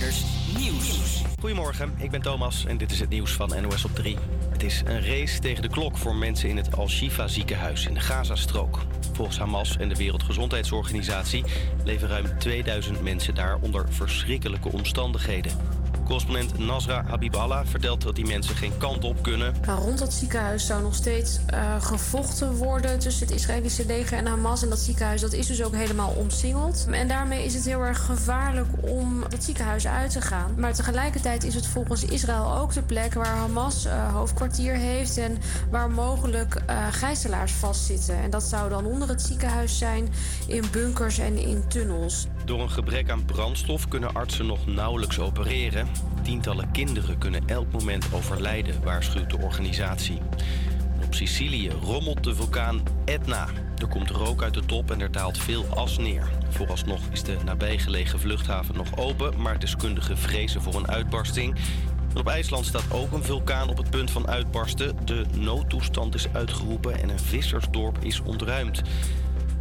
Nieuws. Goedemorgen, ik ben Thomas en dit is het nieuws van NOS op 3. Het is een race tegen de klok voor mensen in het Al-Shifa ziekenhuis in de Gazastrook. Volgens Hamas en de Wereldgezondheidsorganisatie leven ruim 2000 mensen daar onder verschrikkelijke omstandigheden. Correspondent Nasra Habiballah vertelt dat die mensen geen kant op kunnen. Nou, rond dat ziekenhuis zou nog steeds uh, gevochten worden tussen het Israëlische leger en Hamas. En dat ziekenhuis dat is dus ook helemaal omsingeld. En daarmee is het heel erg gevaarlijk om dat ziekenhuis uit te gaan. Maar tegelijkertijd is het volgens Israël ook de plek waar Hamas uh, hoofdkwartier heeft en waar mogelijk uh, gijzelaars vastzitten. En dat zou dan onder het ziekenhuis zijn, in bunkers en in tunnels. Door een gebrek aan brandstof kunnen artsen nog nauwelijks opereren. Tientallen kinderen kunnen elk moment overlijden, waarschuwt de organisatie. Op Sicilië rommelt de vulkaan Etna. Er komt rook uit de top en er daalt veel as neer. Vooralsnog is de nabijgelegen vluchthaven nog open, maar deskundigen vrezen voor een uitbarsting. op IJsland staat ook een vulkaan op het punt van uitbarsten. De noodtoestand is uitgeroepen en een vissersdorp is ontruimd.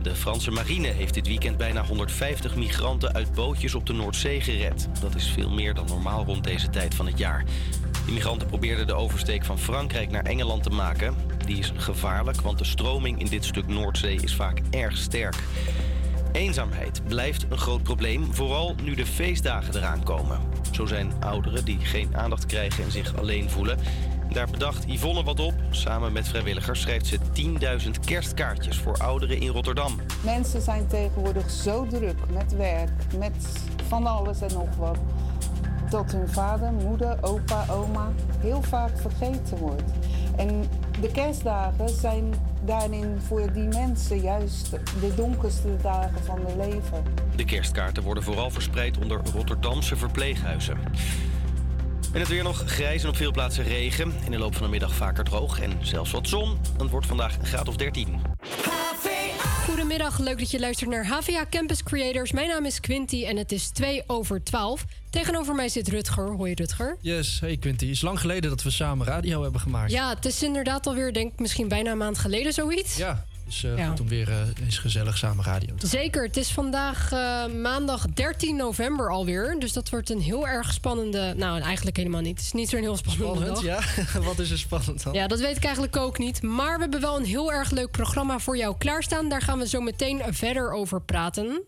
De Franse marine heeft dit weekend bijna 150 migranten uit bootjes op de Noordzee gered. Dat is veel meer dan normaal rond deze tijd van het jaar. De migranten probeerden de oversteek van Frankrijk naar Engeland te maken. Die is gevaarlijk, want de stroming in dit stuk Noordzee is vaak erg sterk. Eenzaamheid blijft een groot probleem, vooral nu de feestdagen eraan komen. Zo zijn ouderen die geen aandacht krijgen en zich alleen voelen. Daar bedacht Yvonne wat op. Samen met vrijwilligers schreef ze 10.000 kerstkaartjes voor ouderen in Rotterdam. Mensen zijn tegenwoordig zo druk met werk, met van alles en nog wat. Dat hun vader, moeder, opa, oma heel vaak vergeten wordt. En de kerstdagen zijn daarin voor die mensen juist de donkerste dagen van hun leven. De kerstkaarten worden vooral verspreid onder Rotterdamse verpleeghuizen. En het weer nog grijs en op veel plaatsen regen. In de loop van de middag vaker droog en zelfs wat zon. Het wordt vandaag een graad of 13. Goedemiddag, leuk dat je luistert naar HVA Campus Creators. Mijn naam is Quinty en het is 2 over 12. Tegenover mij zit Rutger. Hoi Rutger. Yes, hey Quinty. Het is lang geleden dat we samen radio hebben gemaakt. Ja, het is inderdaad alweer, denk ik, misschien bijna een maand geleden zoiets. Ja, dus uh, goed om weer uh, eens gezellig samen radio te Zeker. Het is vandaag uh, maandag 13 november alweer. Dus dat wordt een heel erg spannende... Nou, eigenlijk helemaal niet. Het is niet zo'n heel spannende spannend, dag. ja? Wat is er spannend dan? Ja, dat weet ik eigenlijk ook niet. Maar we hebben wel een heel erg leuk programma voor jou klaarstaan. Daar gaan we zo meteen verder over praten.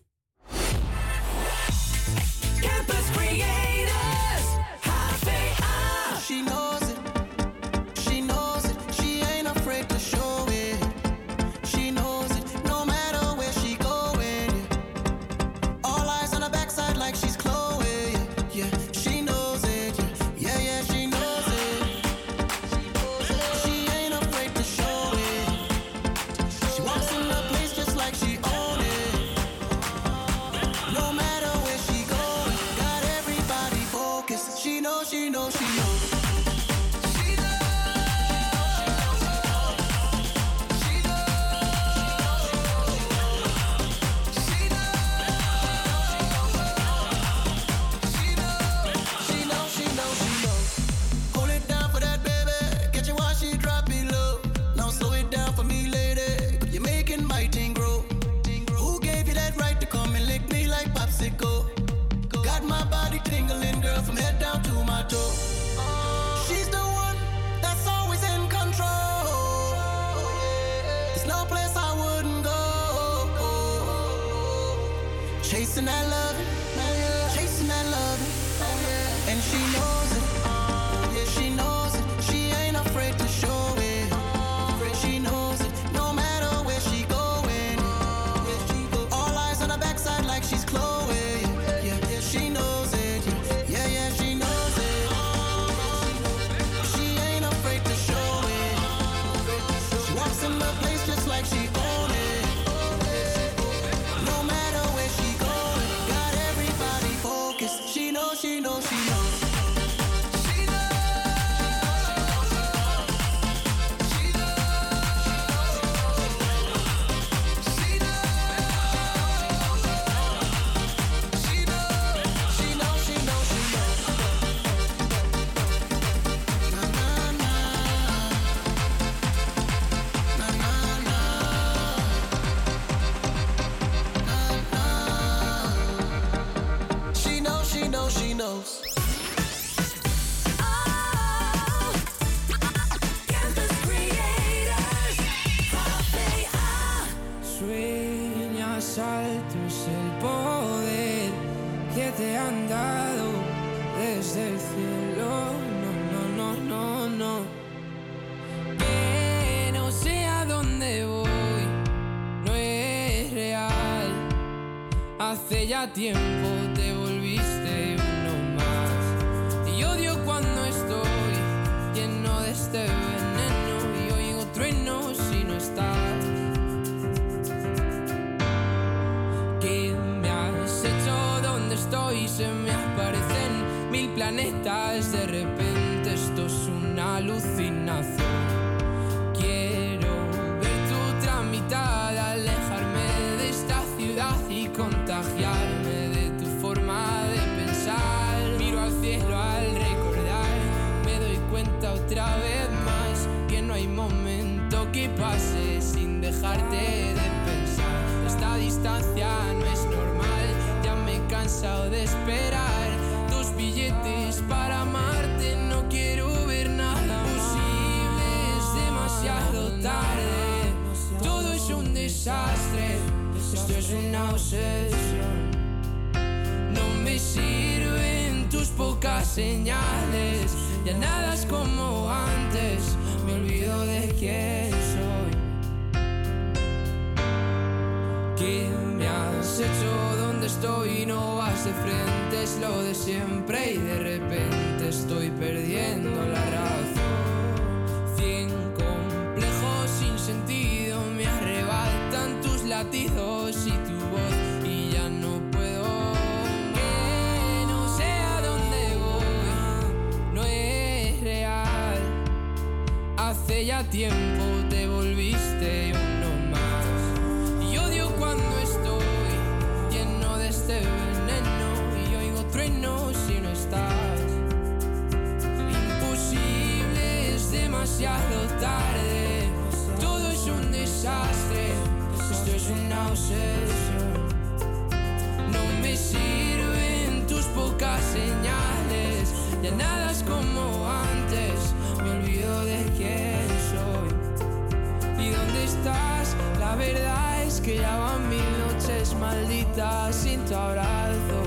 Nada es como antes. Me olvido de quién soy. ¿Y dónde estás? La verdad es que ya van mil noches malditas sin tu abrazo.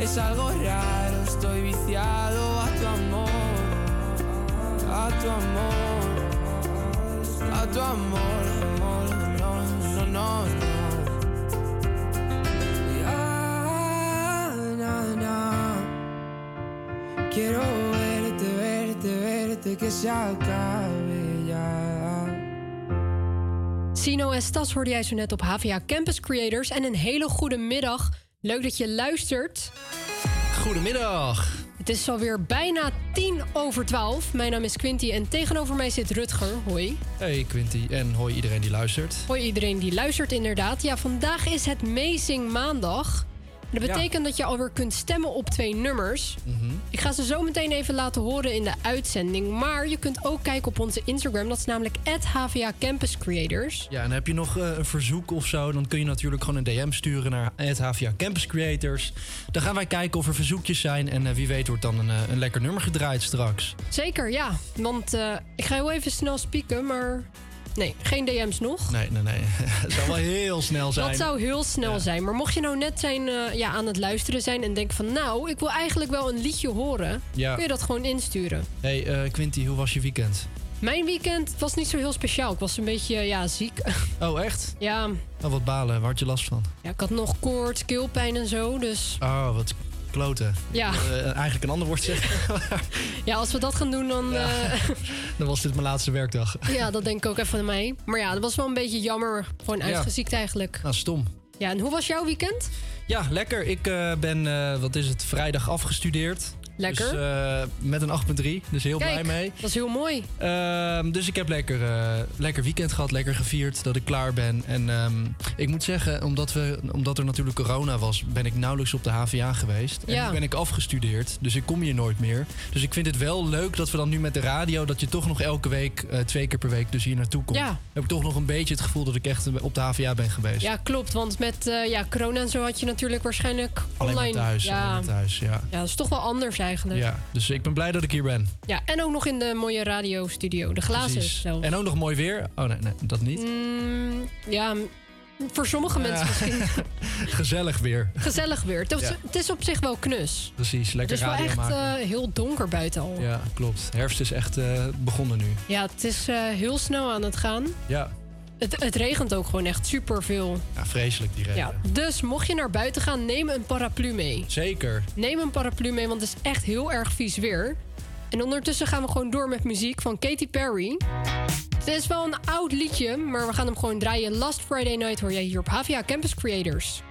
Es algo raro, estoy viciado a tu amor, a tu amor, a tu amor, amor, no, no, no, no. Quiero verte, verte, verte, que se acabe ya. Sino en Stas hoorde jij zo net op HVA Campus Creators. En een hele goede middag. Leuk dat je luistert. Goedemiddag. Het is alweer bijna tien over twaalf. Mijn naam is Quinty en tegenover mij zit Rutger. Hoi. Hey Quinty en hoi iedereen die luistert. Hoi iedereen die luistert inderdaad. Ja, vandaag is het Amazing Maandag. Dat Ja. betekent dat je alweer kunt stemmen op twee nummers. Mhm. Ik ga ze zo meteen even laten horen in de uitzending. Maar je kunt ook kijken op onze Instagram. Dat is namelijk HVA Campus Creators. Ja, en heb je nog eh, een verzoek of zo, dan kun je natuurlijk gewoon een DM sturen naar HVA Campus Creators. Dan gaan wij kijken of er verzoekjes zijn en eh, wie weet wordt dan een, eh, een lekker nummer gedraaid straks. Zeker, ja. Want ik ga heel even snel spieken, maar... Nee, geen DM's nog. Nee, nee, nee. Het zou wel heel snel zijn. Dat zou heel snel Ja. zijn. Maar mocht je nou net zijn, eh, ja, aan het luisteren zijn en denken van... nou, ik wil eigenlijk wel een liedje horen... Ja. kun je dat gewoon insturen. Hey eh, Quinty, hoe was je weekend? Mijn weekend was niet zo heel speciaal. Ik was een beetje ja, ziek. Oh, echt? ja, Oh, wat balen. Waar had je last van? ja, ik had nog koorts, keelpijn en zo. Dus Oh, wat kloten. Ja. Eh, eigenlijk een ander woord zeggen. ja, als we dat gaan doen, dan... Ja. Ja. dan was dit mijn laatste werkdag. ja, dat denk ik ook even aan mij. Maar ja, dat was wel een beetje jammer. Gewoon Ja. uitgeziekt eigenlijk. Nou, stom. Ja, en hoe was jouw weekend? Ja, lekker. Ik eh, ben, eh, wat is het, vrijdag afgestudeerd. Lekker. Dus, eh, met een 8.3, dus heel Kijk, blij mee. dat is heel mooi. Ehm, dus ik heb lekker, eh, lekker weekend gehad, lekker gevierd dat ik klaar ben. En ehm, ik moet zeggen, omdat, we, omdat er natuurlijk corona was, ben ik nauwelijks op de HVA geweest. En Ja. nu ben ik afgestudeerd, dus ik kom hier nooit meer. Dus ik vind het wel leuk dat we dan nu met de radio, dat je toch nog elke week, eh, twee keer per week, dus hier naartoe komt. Ja. Heb ik toch nog een beetje het gevoel dat ik echt op de HVA ben geweest. Ja, klopt. Want met ja, corona en zo had je natuurlijk waarschijnlijk Alleen online... maar thuis, ja. alleen thuis, ja. ja, dat is toch wel anders eigenlijk. Ja, dus ik ben blij dat ik hier ben. Ja, en ook nog in de mooie radiostudio. De glazen zelf. En ook nog mooi weer. Oh nee, nee dat niet. Mm, ja, Voor sommige mensen misschien Gezellig weer. gezellig weer. Het is, Ja. het is op zich wel knus. Precies, Het lekker is wel radio echt eh, heel donker buiten al. Ja, Ja, klopt. Herfst is echt eh, begonnen nu. het is eh, heel snel aan het gaan. Ja. Het, het regent ook gewoon echt superveel. ja, vreselijk die regen. Ja, dus mocht je naar buiten gaan, neem een paraplu mee. Zeker. Neem een paraplu mee, want het is echt heel erg vies weer. En ondertussen gaan we gewoon door met muziek van Katy Perry. Het is wel een oud liedje, maar we gaan hem gewoon draaien. Last Friday Night hoor jij hier op HVA Campus Creators.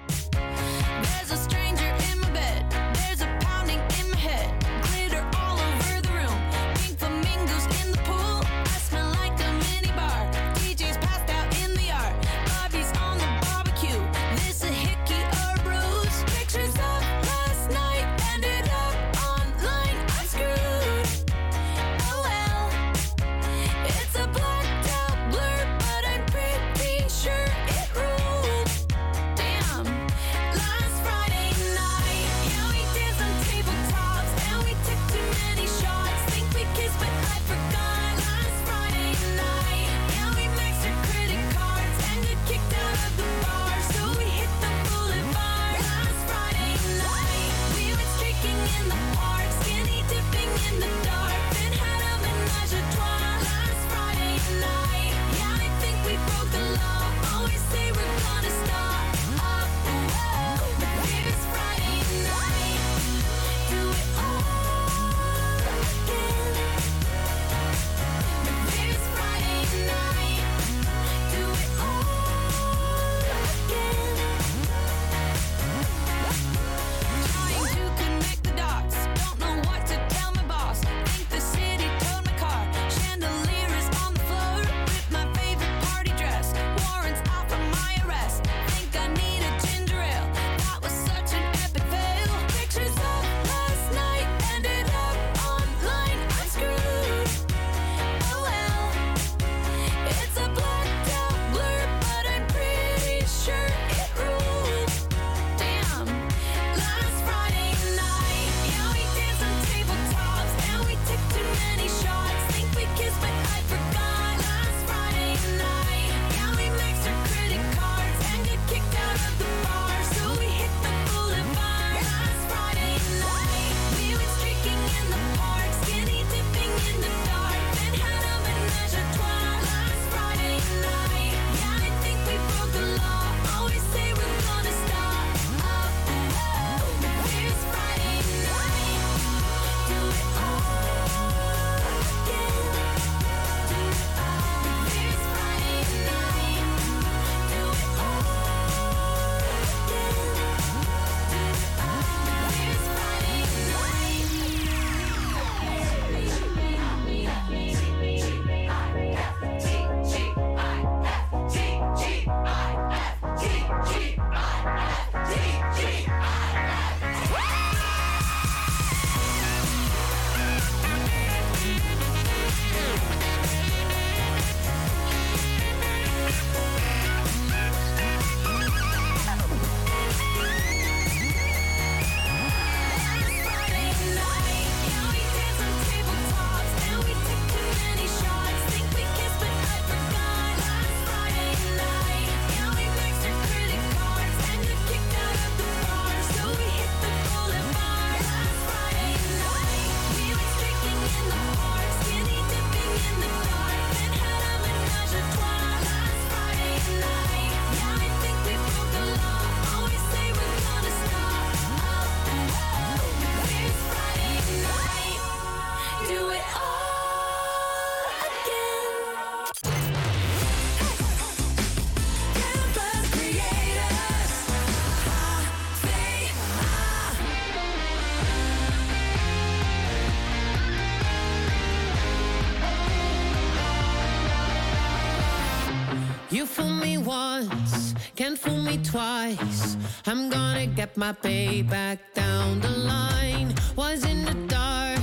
Once, can't fool me twice. I'm gonna get my payback down the line. Was in the dark,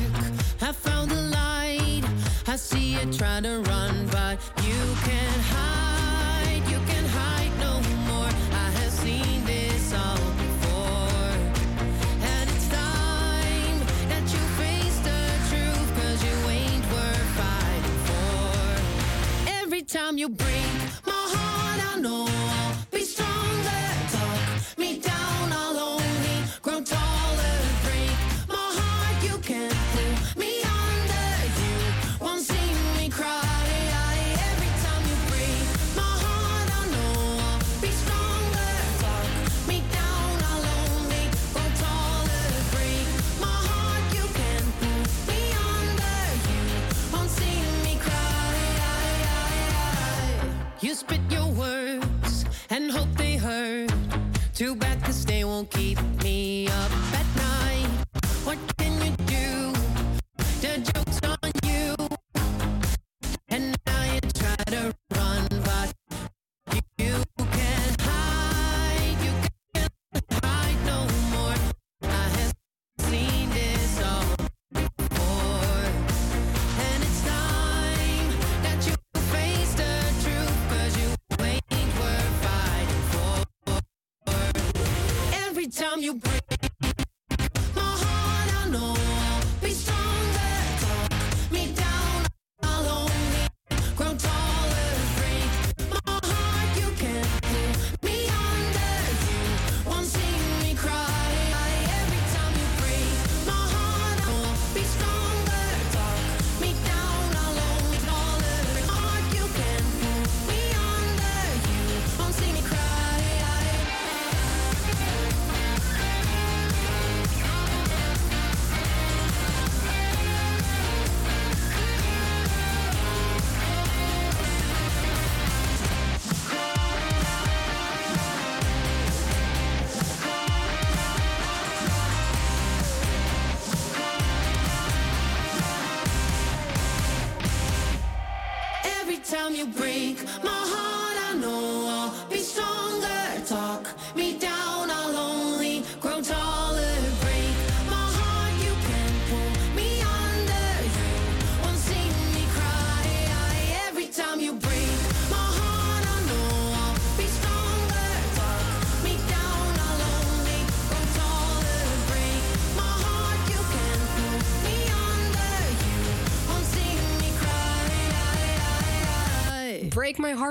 I found the light. I see you try to run, but you can't hide. You can hide no more. I have seen this all before. And it's time that you face know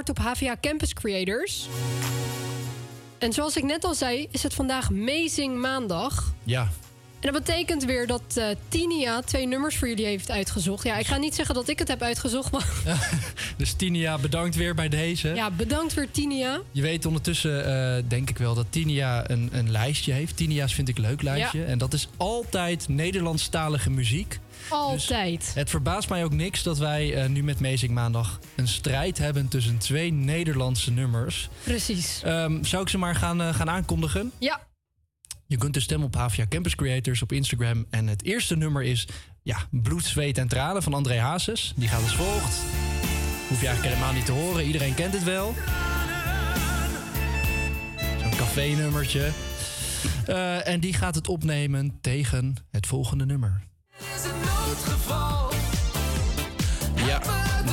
Op HVA Campus Creators. En zoals ik net al zei, is het vandaag Amazing Maandag. Ja, En dat betekent weer dat eh, Tinia twee nummers voor jullie heeft uitgezocht. Ja, ik ga niet zeggen dat ik het heb uitgezocht, maar dus Tinia, bedankt weer bij deze. ja, bedankt weer Tinia. Je weet ondertussen, eh, denk ik wel, dat Tinia een, een lijstje heeft. Tinia's vind ik een leuk lijstje. Ja. En dat is altijd Nederlandstalige muziek. Altijd. Het verbaast mij ook niks dat wij eh, nu met Amazing Maandag een strijd hebben tussen twee Nederlandse nummers. Precies. Ehm, zou ik ze maar gaan, gaan aankondigen? Ja, Je kunt dus stemmen op Havia Campus Creators op Instagram. En het eerste nummer is ja, Bloed, Zweet en Tranen van André Hazes. Die gaat als volgt. Hoef je eigenlijk helemaal niet te horen. Iedereen kent het wel. Zo'n café-nummertje. Eh, en die gaat het opnemen tegen het volgende nummer. is een noodgeval. Ja,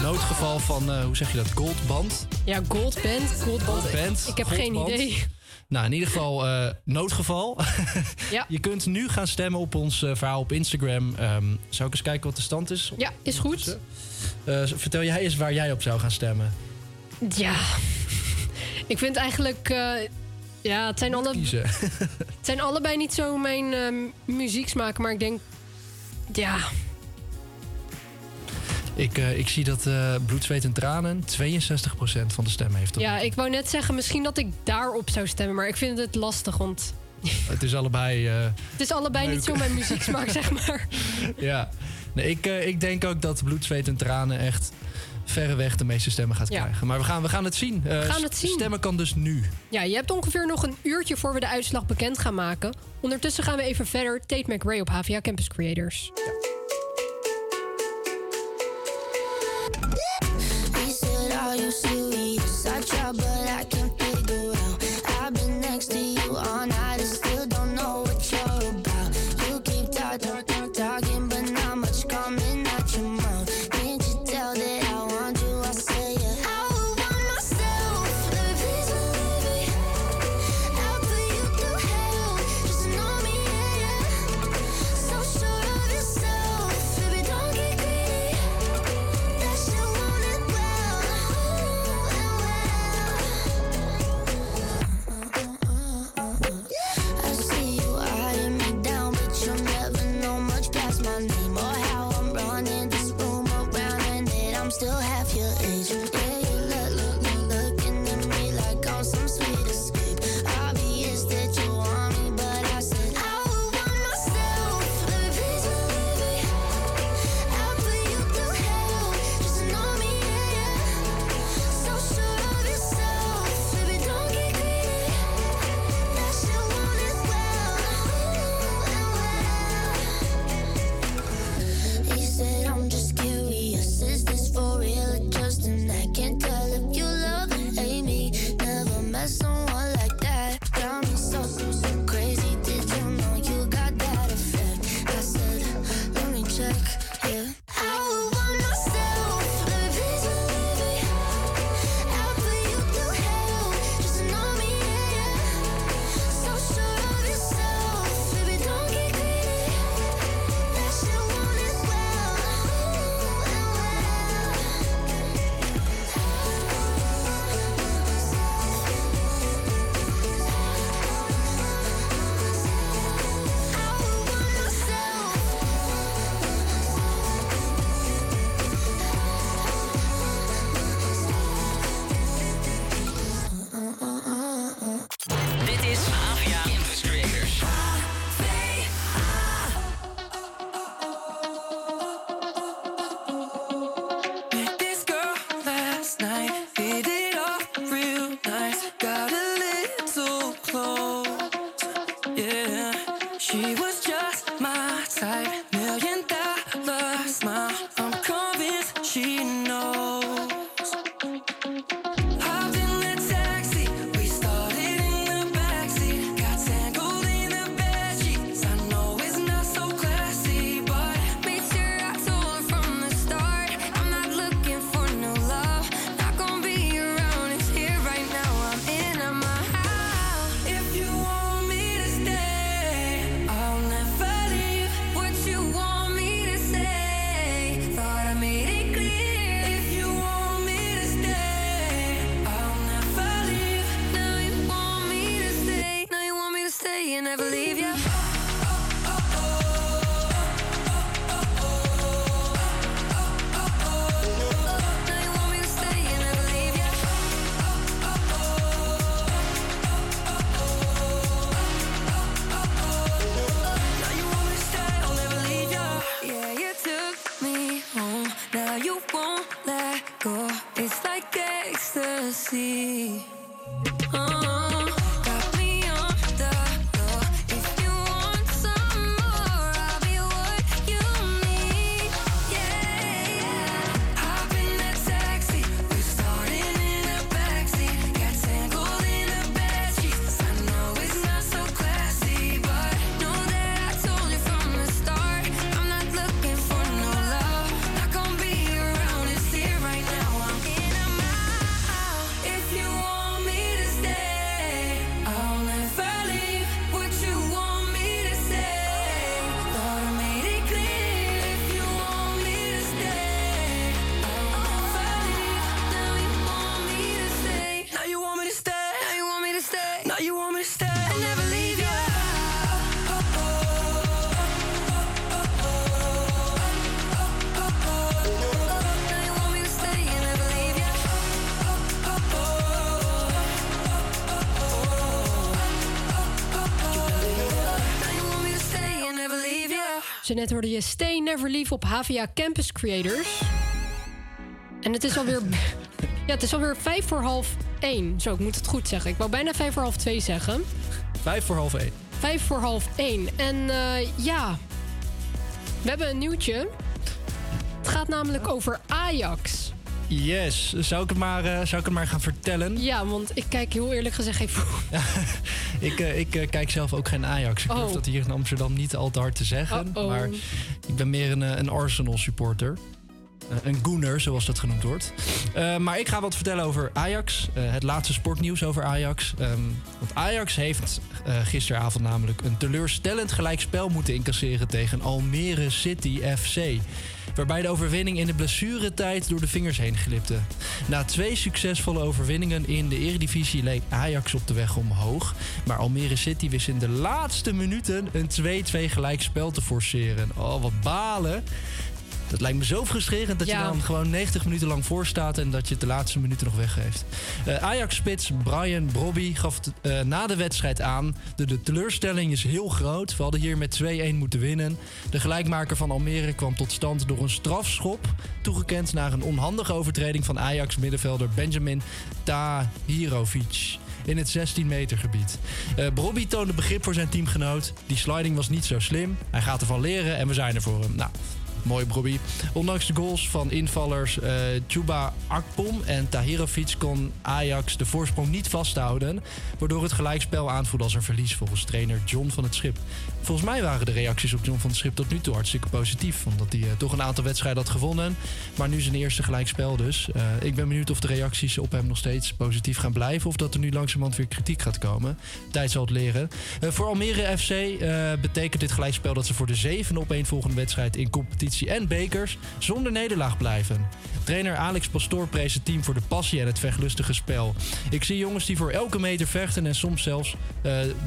noodgeval van, eh, hoe zeg je dat, Goldband? ja Gold Band. Gold Band. Band, Ik heb geen Goldband. idee. Nou, in ieder geval eh, noodgeval. Ja. Je kunt nu gaan stemmen op ons eh, verhaal op Instagram. Ehm, zou ik eens kijken wat de stand is? Ja, is goed. Eh, vertel jij eens waar jij op zou gaan stemmen. Ja. Ik vind eigenlijk... ja, het zijn, alle, het zijn allebei niet zo mijn muzieksmaak, maar ik denk... Ja, ik, eh, ik zie dat eh Bloed, Zweet en Tranen 62% van de stemmen heeft. op. ja, ik wou net zeggen misschien dat ik daarop zou stemmen, maar ik vind het lastig, want Het is allebei... eh, het is allebei niet zo mijn muzieksmaak, zeg maar. ja. Nee, ik, ik denk ook dat Bloed, Zweet en Tranen echt verreweg de meeste stemmen gaat Ja. krijgen. Maar we gaan, we gaan het zien. Eh, gaan het zien. Stemmen kan dus nu. Ja, je hebt ongeveer nog een uurtje voor we de uitslag bekend gaan maken. Ondertussen gaan we even verder. Tate McRae op HVA Campus Creators. He Zo net hoorde je Stay Never Leave op HVA Campus Creators. En het is alweer... Ja, het is alweer vijf voor half één. Zo, ik moet het goed zeggen. Ik wou bijna vijf voor half twee zeggen. Vijf voor half één. Vijf voor half één. En eh, ja, we hebben een nieuwtje. Het gaat namelijk over Ajax. Yes, zou ik het maar, eh, zou ik het maar gaan vertellen? Ja, want ik kijk heel eerlijk gezegd voetbal. Ik, eh, ik eh, kijk zelf ook geen Ajax. Ik Oh. hoef dat hier in Amsterdam niet al te hard te zeggen. Maar ik ben meer een, eh, een Arsenal supporter. Een gooner, zoals dat genoemd wordt. Maar ik ga wat vertellen over Ajax. Het laatste sportnieuws over Ajax. Ehm, want Ajax heeft eh, gisteravond namelijk een teleurstellend gelijkspel moeten incasseren tegen Almere City FC. Waarbij de overwinning in de blessuretijd door de vingers heen glipte. Na twee succesvolle overwinningen in de Eredivisie leek Ajax op de weg omhoog. Maar Almere City wist in de laatste minuten een 2-2 gelijkspel te forceren. Oh, wat balen. Dat lijkt me zo frustrerend dat Ja. je dan gewoon 90 minuten lang voor staat en dat je het de laatste minuten nog weggeeft. Eh, Ajax-spits Brian Brobby gaf eh, na de wedstrijd aan. De, de teleurstelling is heel groot. We hadden hier met 2-1 moeten winnen. De gelijkmaker van Almere kwam tot stand door een strafschop. Toegekend naar een onhandige overtreding van Ajax-middenvelder Benjamin Tahirovic in het 16 meter gebied. Eh Brobby toonde begrip voor zijn teamgenoot. Die sliding was niet zo slim. Hij gaat ervan leren en we zijn er voor hem. Nou, mooi Brobby. Ondanks de goals van invallers eh Chuba Akpom en Tahirovic kon Ajax de voorsprong niet vasthouden. Waardoor het gelijkspel aanvoelde als een verlies volgens trainer John van het Schip. Volgens mij waren de reacties op John van Schip tot nu toe hartstikke positief. Omdat hij eh, toch een aantal wedstrijden had gewonnen. Maar nu zijn eerste gelijkspel dus. Eh, ik ben benieuwd of de reacties op hem nog steeds positief gaan blijven. Of dat er nu langzamerhand weer kritiek gaat komen. Tijd zal het leren. Eh, voor Almere FC betekent dit gelijkspel dat ze voor de zevende opeenvolgende wedstrijd in competitie en bekers zonder nederlaag blijven. Trainer Alex Pastoor prees het team voor de passie en het vechtlustige spel. Ik zie jongens die voor elke meter vechten en soms zelfs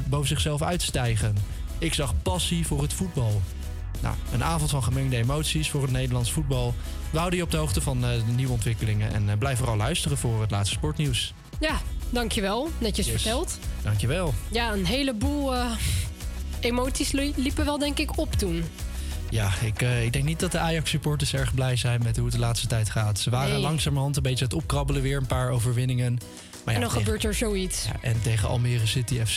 boven zichzelf uitstijgen. Ik zag passie voor het voetbal. Nou, een avond van gemengde emoties voor het Nederlands voetbal. We houden je op de hoogte van eh, de nieuwe ontwikkelingen en eh, blijf vooral luisteren voor het laatste sportnieuws. Ja, dankjewel. Netjes Yes. verteld. Dankjewel. Ja, een heleboel eh, emoties li- liepen wel denk ik op toen. Ja, ik, ik denk niet dat de Ajax-supporters erg blij zijn met hoe het de laatste tijd gaat. Ze waren Nee. langzamerhand een beetje aan het opkrabbelen, weer een paar overwinningen. Maar en dan tegen- gebeurt er zoiets. ja, en tegen Almere City FC,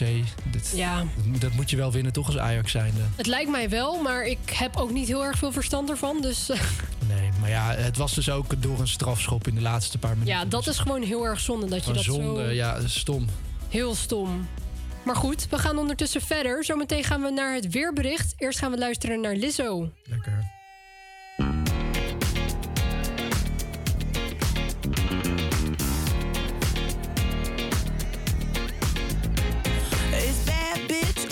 dit, Ja. dat, dat moet je wel winnen toch als Ajax zijnde. Het lijkt mij wel, maar ik heb ook niet heel erg veel verstand ervan. Dus eh, Nee, maar ja, het was dus ook door een strafschop in de laatste paar minuten. ja, dat is gewoon heel erg zonde dat je dat zonde, zo... ja, stom. Heel stom. Maar goed, we gaan ondertussen verder. Zometeen gaan we naar het weerbericht. Eerst gaan we luisteren naar Lizzo. Lekker.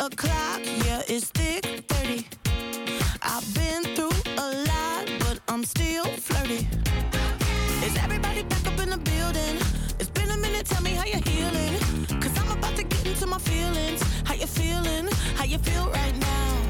O'clock, yeah, it's thick 30. I've been through a lot, but I'm still flirty. Is everybody back up in the building? It's been a minute, tell me how you're healing. Cause I'm about to get into my feelings. How you feeling? How you feel right now?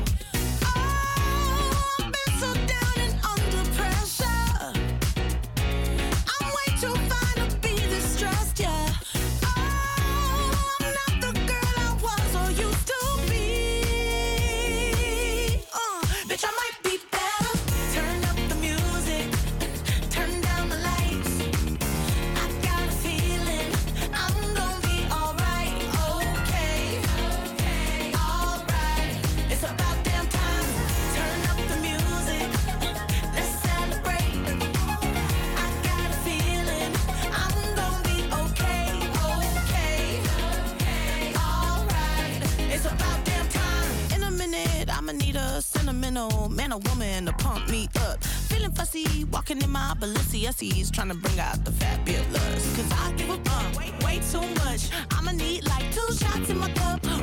Sentimental man or woman to pump me up. Feeling fussy, walking in my Balenciennes, trying to bring out the fabulous. Cause I give a fuck way, way too much. I'ma need like two shots in my cup.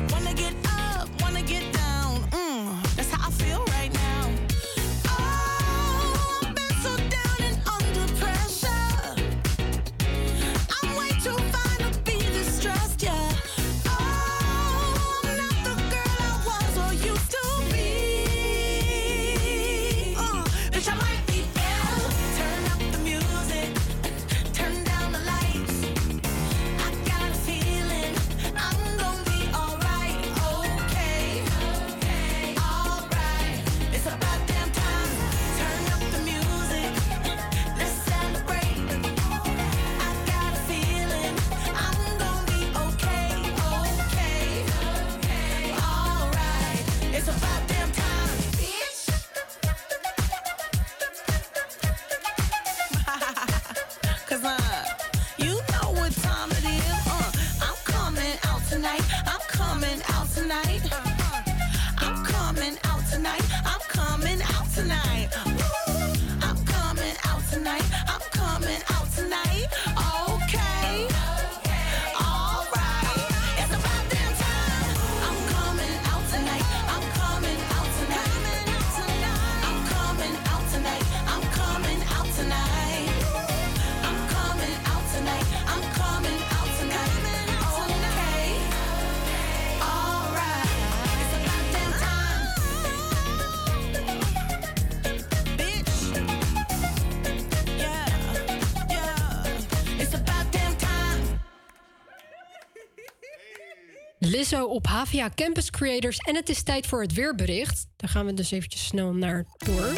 Lizzo op Havia Campus Creators. En het is tijd voor het weerbericht. Daar gaan we dus eventjes snel naar door.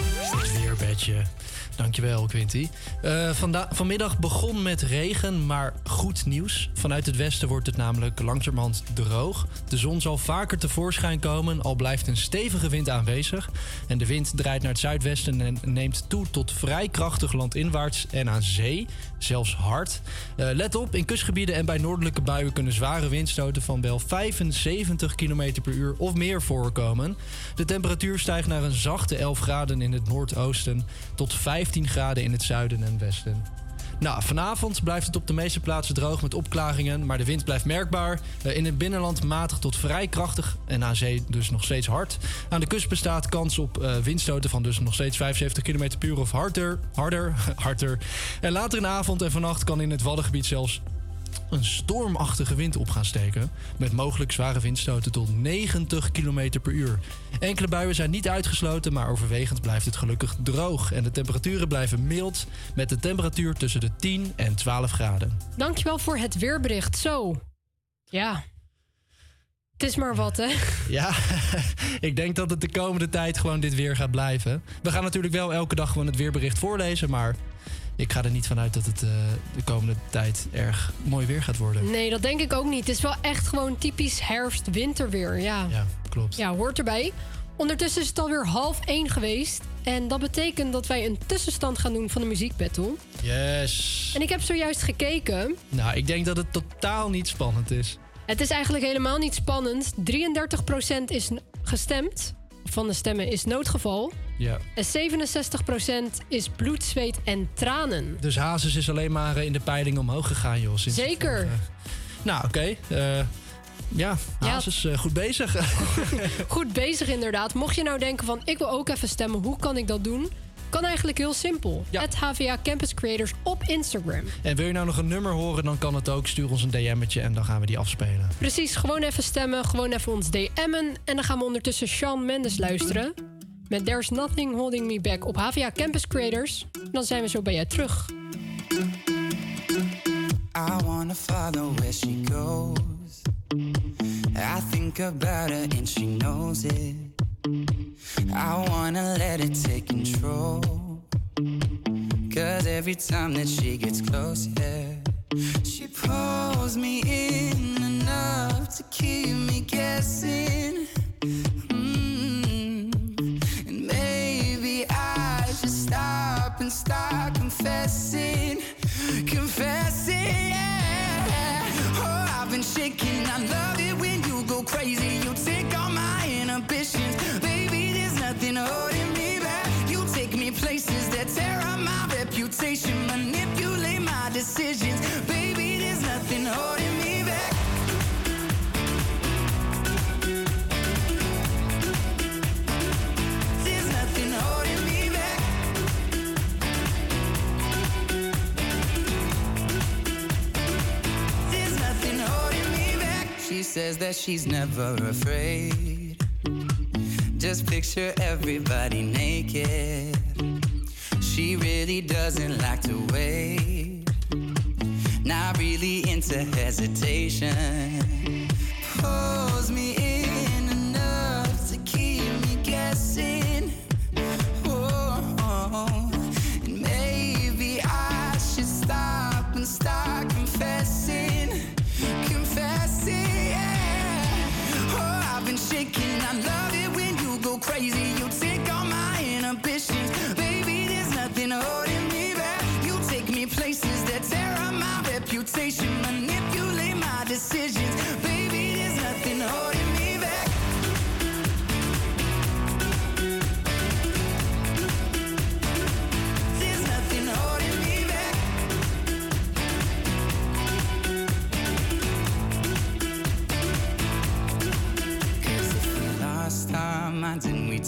Weerbedje. Dankjewel, Quinty. Vanda- vanmiddag begon met regen, maar goed nieuws. Vanuit het westen wordt het namelijk langzamerhand droog. De zon zal vaker tevoorschijn komen, al blijft een stevige wind aanwezig. En de wind draait naar het zuidwesten en neemt toe tot vrij krachtig landinwaarts en aan zee, zelfs hard. Eh, let op, in kustgebieden en bij noordelijke buien kunnen zware windstoten van wel 75 km per uur of meer voorkomen. De temperatuur stijgt naar een zachte 11 graden in het noordoosten tot 15 graden in het zuiden en westen. Nou, vanavond blijft het op de meeste plaatsen droog met opklaringen, maar de wind blijft merkbaar. Eh, In het binnenland matig tot vrij krachtig en aan zee dus nog steeds hard. Aan de kust bestaat kans op eh, windstoten van dus nog steeds 75 km per uur of harder, harder, harder. En later in de avond en vannacht kan in het Waddengebied zelfs een stormachtige wind op gaan steken. Met mogelijk zware windstoten tot 90 km per uur. Enkele buien zijn niet uitgesloten, maar overwegend blijft het gelukkig droog. En de temperaturen blijven mild, met de temperatuur tussen de 10 en 12 graden. Dankjewel voor het weerbericht. Zo. Ja. Het is maar wat, hè? Ja, ik denk dat het de komende tijd gewoon dit weer gaat blijven. We gaan natuurlijk wel elke dag gewoon het weerbericht voorlezen, maar ik ga er niet vanuit dat het eh, de komende tijd erg mooi weer gaat worden. Nee, dat denk ik ook niet. Het is wel echt gewoon typisch herfst-winterweer. Ja. Ja, klopt. ja, hoort erbij. Ondertussen is het alweer half één geweest. En dat betekent dat wij een tussenstand gaan doen van de muziekbattle. Yes. En ik heb zojuist gekeken. Nou, ik denk dat het totaal niet spannend is. Het is eigenlijk helemaal niet spannend. 33% is gestemd. Van de stemmen is noodgeval. Ja. En 67% is bloed, zweet en tranen. Dus Hazes is alleen maar eh, in de peiling omhoog gegaan, joh. Sinds Zeker. vorige- Nou, oké. eh, ja, Ja. Hazes eh, goed bezig. Goed bezig inderdaad. Mocht je nou denken van ik wil ook even stemmen, hoe kan ik dat doen? Kan eigenlijk heel simpel. Het HVA Campus Creators op Instagram. en wil je nou nog een nummer horen, dan kan het ook. Stuur ons een DM'tje en dan gaan we die afspelen. Precies, gewoon even stemmen, gewoon even ons DM'en. En dan gaan we ondertussen Shawn Mendes luisteren. Met There's Nothing Holding Me Back op HVA Campus Creators. Dan zijn we zo bij je terug. I wanna follow where she goes. I think about her and she knows it. I wanna let it take control. Cause every time that she gets close, yeah, she pulls me in enough to keep me guessing. Mm. And maybe I should stop and start confessing, confessing. Yeah. Oh, I've been shaking. I love it when you go crazy. You take tear up my reputation, manipulate my decisions, baby. There's nothing holding me back. There's nothing holding me back. There's nothing holding me back. She says that she's never afraid. Just picture everybody naked. She really doesn't like to wait. Not really into hesitation. Pulls me in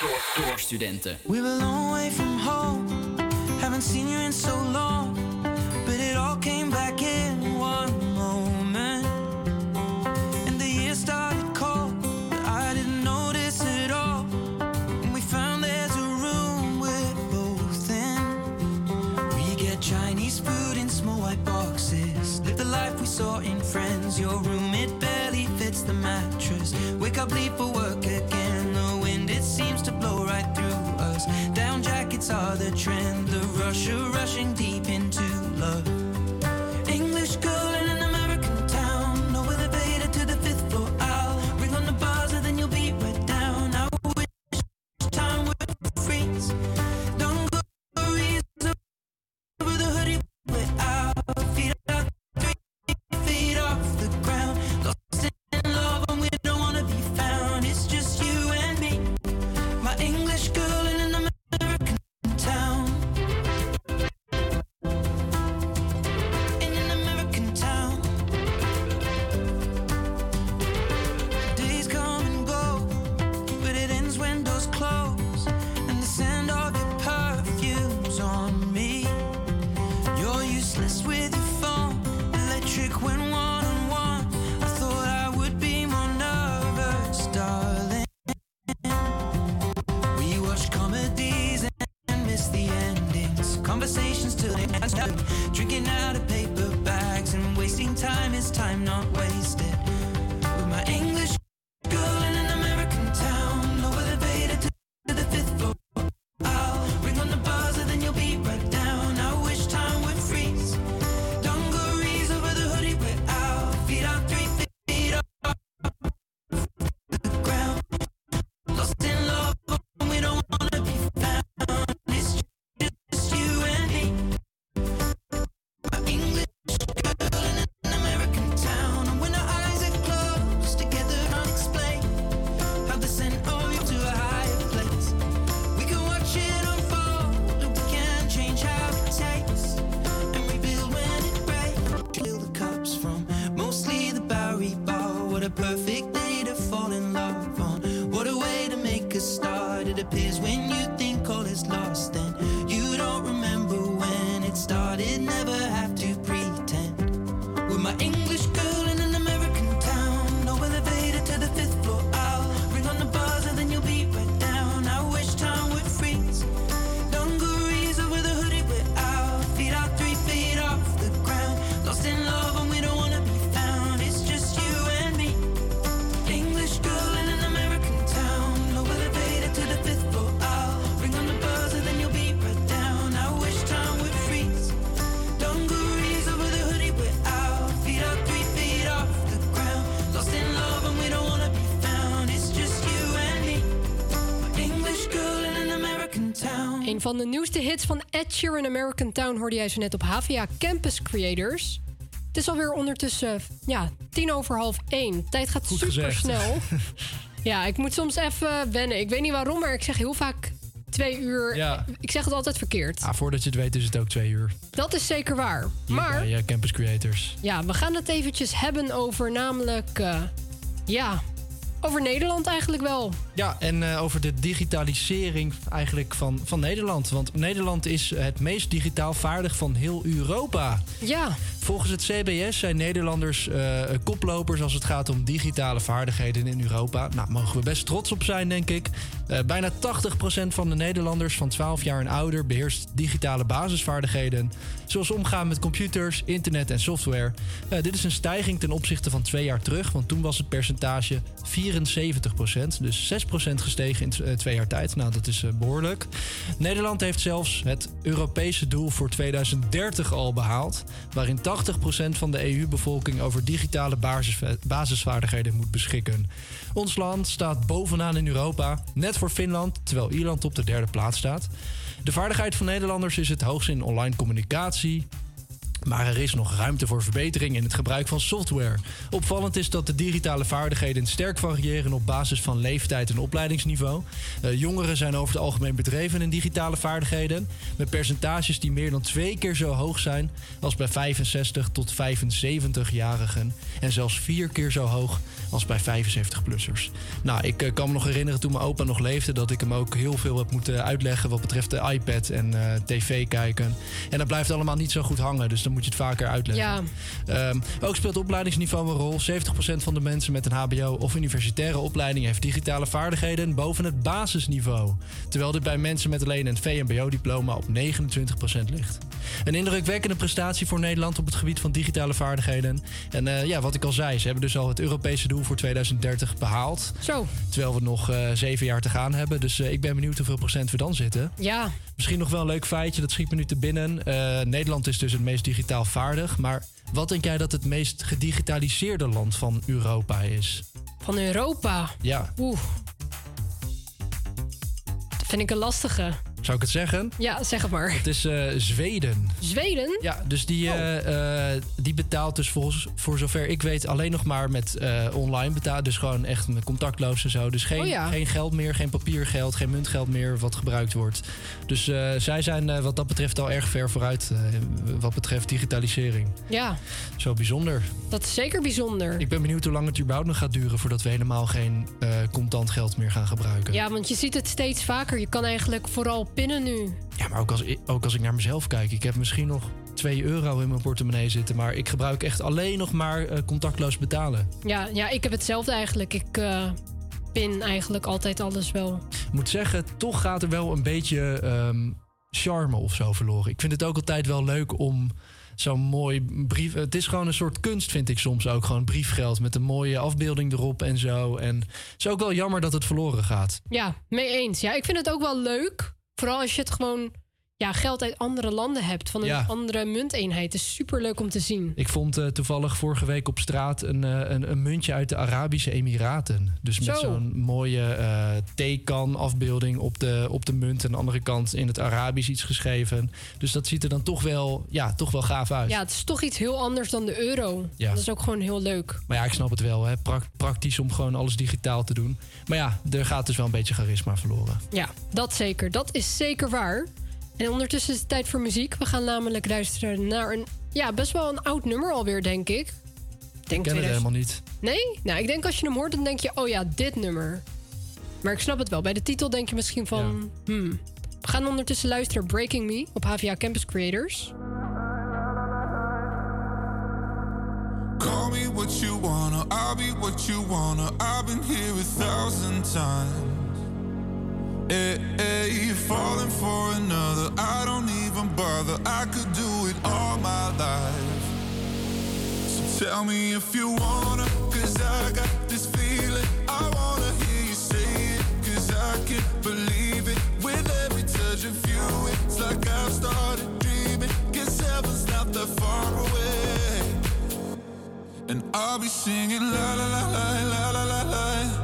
Door studenten. We were long way from home. Haven't seen you in so long. But it all came back in are the trend. The rush of rushing deep van de nieuwste hits van Ed Sheeran American Town hoorde jij zo net op HVA Campus Creators. Het is alweer ondertussen ja, tien over half één. Tijd gaat Goed super gezegd. snel. ja, ik moet soms even wennen. Ik weet niet waarom, maar ik zeg heel vaak twee uur. Ja. Ik zeg het altijd verkeerd. Ah, voordat je het weet is het ook twee uur. Dat is zeker waar. Hier Maar eh, Campus Creators. ja, we gaan het eventjes hebben over namelijk... eh, ja, over Nederland eigenlijk wel. Ja, en eh, over de digitalisering eigenlijk van, van Nederland. Want Nederland is het meest digitaal vaardig van heel Europa. Ja, Volgens het CBS zijn Nederlanders eh, koplopers als het gaat om digitale vaardigheden in Europa. Nou, mogen we best trots op zijn, denk ik. Eh, bijna 80% van de Nederlanders van 12 jaar en ouder beheerst digitale basisvaardigheden. Zoals omgaan met computers, internet en software. Dit is een stijging ten opzichte van twee jaar terug, want toen was het percentage 74%. Dus 6% gestegen in eh, twee jaar tijd. Nou, dat is eh, behoorlijk. Nederland heeft zelfs het Europese doel voor 2030 al behaald. Waarin 80% van de EU-bevolking over digitale basis, basisvaardigheden moet beschikken. Ons land staat bovenaan in Europa, net voor Finland, terwijl Ierland op de derde plaats staat. De vaardigheid van Nederlanders is het hoogst in online communicatie, maar er is nog ruimte voor verbetering in het gebruik van software. Opvallend is dat de digitale vaardigheden sterk variëren op basis van leeftijd en opleidingsniveau. Eh, jongeren zijn over het algemeen bedreven in digitale vaardigheden, met percentages die meer dan twee keer zo hoog zijn als bij 65 tot 75-jarigen en zelfs vier keer zo hoog als bij 75-plussers. Nou, ik eh, kan me nog herinneren toen mijn opa nog leefde dat ik hem ook heel veel heb moeten uitleggen wat betreft de iPad en eh, tv kijken. En dat blijft allemaal niet zo goed hangen, dus dan moet je het vaker uitleggen. ja. Ehm, ook speelt opleidingsniveau een rol. 70% van de mensen met een HBO of universitaire opleiding heeft digitale vaardigheden boven het basisniveau. Terwijl dit bij mensen met alleen een VMBO-diploma op 29% ligt. Een indrukwekkende prestatie voor Nederland op het gebied van digitale vaardigheden. En eh, ja, wat ik al zei, ze hebben dus al het Europese doel voor 2030 behaald. Zo, Terwijl we nog eh, zeven jaar te gaan hebben. Dus eh, ik ben benieuwd hoeveel procent we dan zitten. ja. Misschien nog wel een leuk feitje, dat schiet me nu te binnen. Eh, Nederland is dus het meest digitaal vaardig. Maar wat denk jij dat het meest gedigitaliseerde land van Europa is? Van Europa. Ja, Oeh. Dat vind ik een lastige. Zou ik het zeggen? Ja, zeg het maar. Het is eh, Zweden. Zweden? Ja, dus die, Oh. eh, eh, die betaalt dus volgens, voor zover ik weet alleen nog maar met online betalen. Dus gewoon echt met contactloos en zo. Dus geen, Oh ja. geen geld meer, geen papiergeld, geen muntgeld meer wat gebruikt wordt. Dus zij zijn wat dat betreft al erg ver vooruit wat betreft digitalisering. Ja, Zo bijzonder. dat is zeker bijzonder. Ik ben benieuwd hoe lang het überhaupt nog gaat duren voordat we helemaal geen contant geld meer gaan gebruiken. Ja, want je ziet het steeds vaker. Je kan eigenlijk vooral pinnen nu. Ja, maar ook als, ik- ook als ik naar mezelf kijk. Ik heb misschien nog 2 euro in mijn portemonnee zitten. Maar ik gebruik echt alleen nog maar eh, contactloos betalen. Ja, ja, ik heb hetzelfde eigenlijk. Ik eh, pin eigenlijk altijd alles wel. Ik moet zeggen, toch gaat er wel een beetje ehm, charme of zo verloren. Ik vind het ook altijd wel leuk om zo'n mooi brief. Het is gewoon een soort kunst, vind ik soms ook. Gewoon briefgeld met een mooie afbeelding erop en zo. En het is ook wel jammer dat het verloren gaat. Ja, mee eens. Ja, ik vind het ook wel leuk. Vooral als je het gewoon ja, geld uit andere landen hebt. Van een Ja. andere munteenheid. Het is super leuk om te zien. Ik vond eh, toevallig vorige week op straat een, eh, een, een muntje uit de Arabische Emiraten. Dus met Zo. zo'n mooie eh theekan afbeelding op de, op de munt. En aan de andere kant in het Arabisch iets geschreven. Dus dat ziet er dan toch wel, ja, toch wel gaaf uit. Ja, het is toch iets heel anders dan de euro. Ja. Dat is ook gewoon heel leuk. Maar ja, ik snap het wel. Hè. Prak- praktisch om gewoon alles digitaal te doen. Maar ja, er gaat dus wel een beetje charisma verloren. Ja, dat zeker. Dat is zeker waar. En ondertussen is het tijd voor muziek. We gaan namelijk luisteren naar een, ja, best wel een oud nummer alweer, denk ik. Ik Ik denk ken het 2000 helemaal niet. Nee? Nou, ik denk als je hem hoort, dan denk je, oh ja, dit nummer. Maar ik snap het wel. Bij de titel denk je misschien van, hmm. We gaan ondertussen luisteren Breaking Me op HVA Campus Creators. Call me what you wanna, I'll be what you wanna. I've been here a thousand times. Eh, eh, falling for another. I don't even bother. I could do it all my life. So tell me if you wanna, 'cause I got this feeling. I wanna hear you say it, 'cause I can't believe it. With every touch of you, it's like I've started dreaming. Heaven's not that far away, and I'll be singing la la la la la la la la.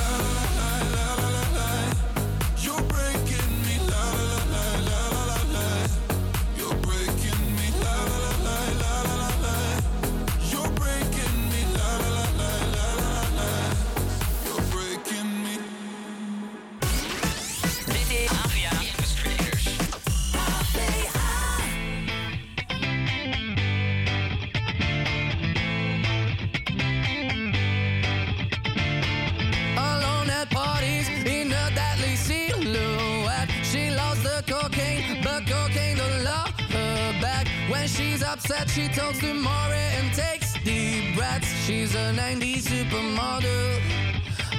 upset, she talks to Maury and takes deep breaths. She's a 90s supermodel.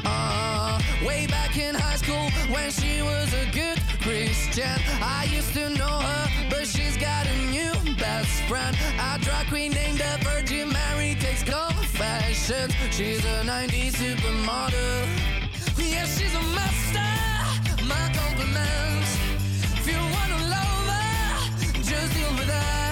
Uh, way back in high school when she was a good Christian. I used to know her, but she's got a new best friend. A drag queen named the Virgin Mary takes confessions. She's a 90s supermodel. Yeah, she's a master. My compliments. If you wanna love her, just deal with her.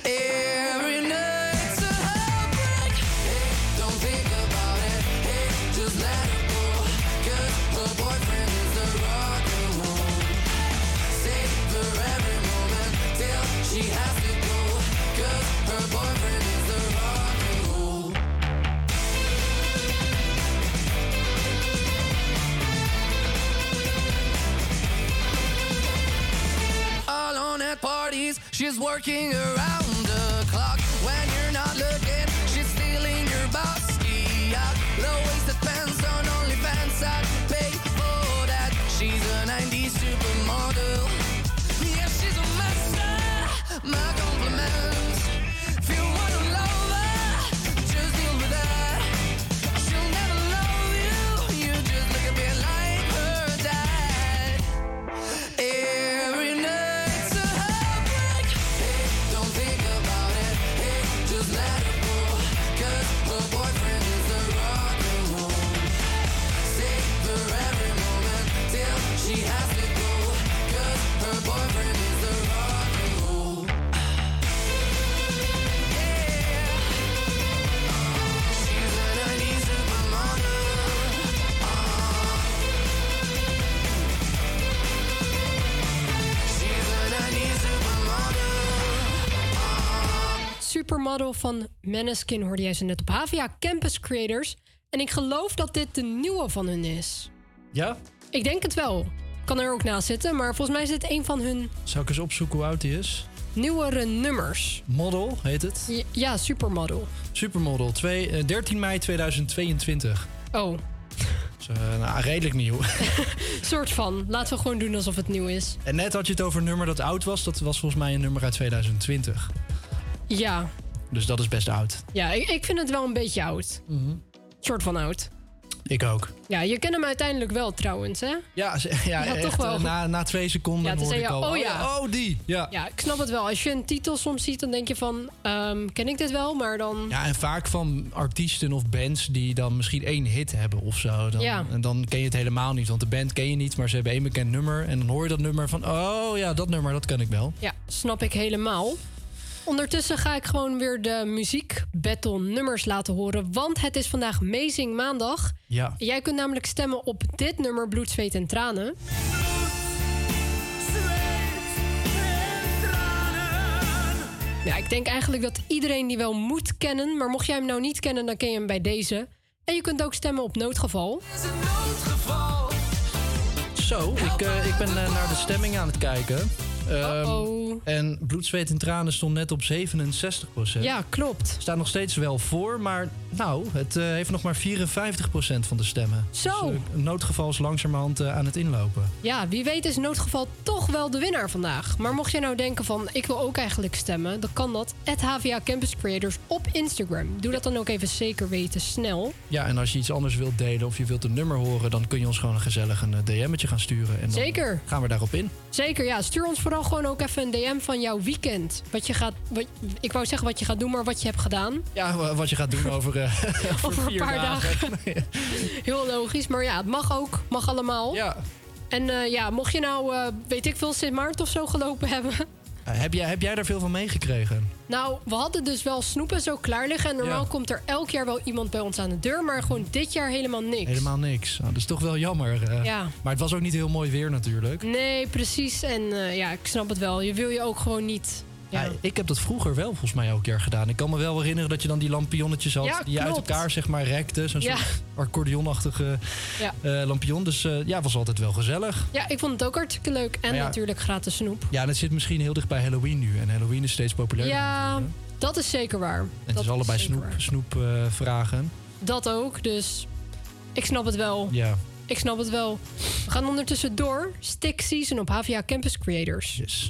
parties, she's working around. Supermodel van Maneskin hoorde jij ze net op Havia Campus Creators. En ik geloof dat dit de nieuwe van hun is. Ja? Ik denk het wel. Kan er ook naast zitten, maar volgens mij is dit een van hun Zou ik eens opzoeken hoe oud die is? nieuwere nummers. Model heet het. Ja, ja, Supermodel. Supermodel, twee, eh, 13 mei 2022. Oh, Dus, eh, nou, redelijk nieuw. soort van. Laten we gewoon doen alsof het nieuw is. en net had je het over een nummer dat oud was. Dat was volgens mij een nummer uit 2020. Ja, Dus dat is best oud. ja ik, ik vind het wel een beetje oud. Soort van oud. Ik ook. Ja, je kent hem uiteindelijk wel trouwens, hè? Ja, ja, toch wel. eh, Na, na twee seconden Ja, toen hoorde zei ik je, al... oh ja. oh, die. Ja. Ja, ik snap het wel. Als je een titel soms ziet, dan denk je van... ehm, ken ik dit wel? Maar dan... Ja, en vaak van artiesten of bands die dan misschien één hit hebben of zo. Dan, Ja. En dan ken je het helemaal niet, want de band ken je niet, maar ze hebben één bekend nummer. En dan hoor je dat nummer van, oh ja, dat nummer, dat ken ik wel. Ja, snap ik helemaal. Ondertussen ga ik gewoon weer de muziek battle nummers laten horen. Want het is vandaag Amazing Maandag. Ja. Jij kunt namelijk stemmen op dit nummer Bloed, Zweet en Tranen. Ja, ik denk eigenlijk dat iedereen die wel moet kennen. Maar mocht jij hem nou niet kennen, dan ken je hem bij deze. En je kunt ook stemmen op Noodgeval. Zo, ik, eh, ik ben eh, naar de stemming aan het kijken. Ehm, en bloed, zweet en tranen stond net op 67% Ja, klopt. Staat nog steeds wel voor, maar nou, het eh, heeft nog maar 54% van de stemmen. Zo. Dus, eh, noodgeval is langzamerhand eh, aan het inlopen. Ja, wie weet is Noodgeval toch wel de winnaar vandaag. Maar mocht jij nou denken van, ik wil ook eigenlijk stemmen... dan kan dat, at HVA Campus Creators op Instagram. Doe dat dan ook even zeker weten, snel. Ja, en als je iets anders wilt delen of je wilt een nummer horen... dan kun je ons gewoon een gezellig een DM'tje gaan sturen. En dan Zeker. gaan we daarop in. Zeker, ja. Stuur ons vooral gewoon ook even een DM van jouw weekend. Wat je gaat, wat, ik wou zeggen wat je gaat doen, maar wat je hebt gedaan. Ja, wa- wat je gaat doen over, over, Over een paar dagen. Heel logisch, maar ja, het mag ook. Mag allemaal. Ja. En eh, ja, mocht je nou, eh, weet ik veel, Sint Maarten of zo gelopen hebben... Eh, heb, jij, heb jij daar veel van meegekregen? Nou, we hadden dus wel snoep en zo klaar liggen. En normaal Ja. komt er elk jaar wel iemand bij ons aan de deur. Maar gewoon dit jaar helemaal niks. Helemaal niks. Nou, dat is toch wel jammer. Ja. Maar het was ook niet heel mooi weer natuurlijk. Nee, precies. En ja, ik snap het wel. Je wil je ook gewoon niet... Ja, Ja, ik heb dat vroeger wel volgens mij elk jaar gedaan. Ik kan me wel herinneren dat je dan die lampionnetjes had... Ja, die je uit elkaar zeg maar rekte. Zo'n Ja. soort accordeonachtige eh, lampion. Dus eh, ja, was altijd wel gezellig. ja, ik vond het ook hartstikke leuk. En natuurlijk gratis snoep. Ja, en het zit misschien heel dicht bij Halloween nu. En Halloween is steeds populairder. Ja, dat is zeker waar. En het dat is allebei snoep, waar. snoep eh, vragen. Dat ook, dus ik snap het wel. Ja. Ik snap het wel. We gaan ondertussen door. Stick Season op HVA Campus Creators. Yes.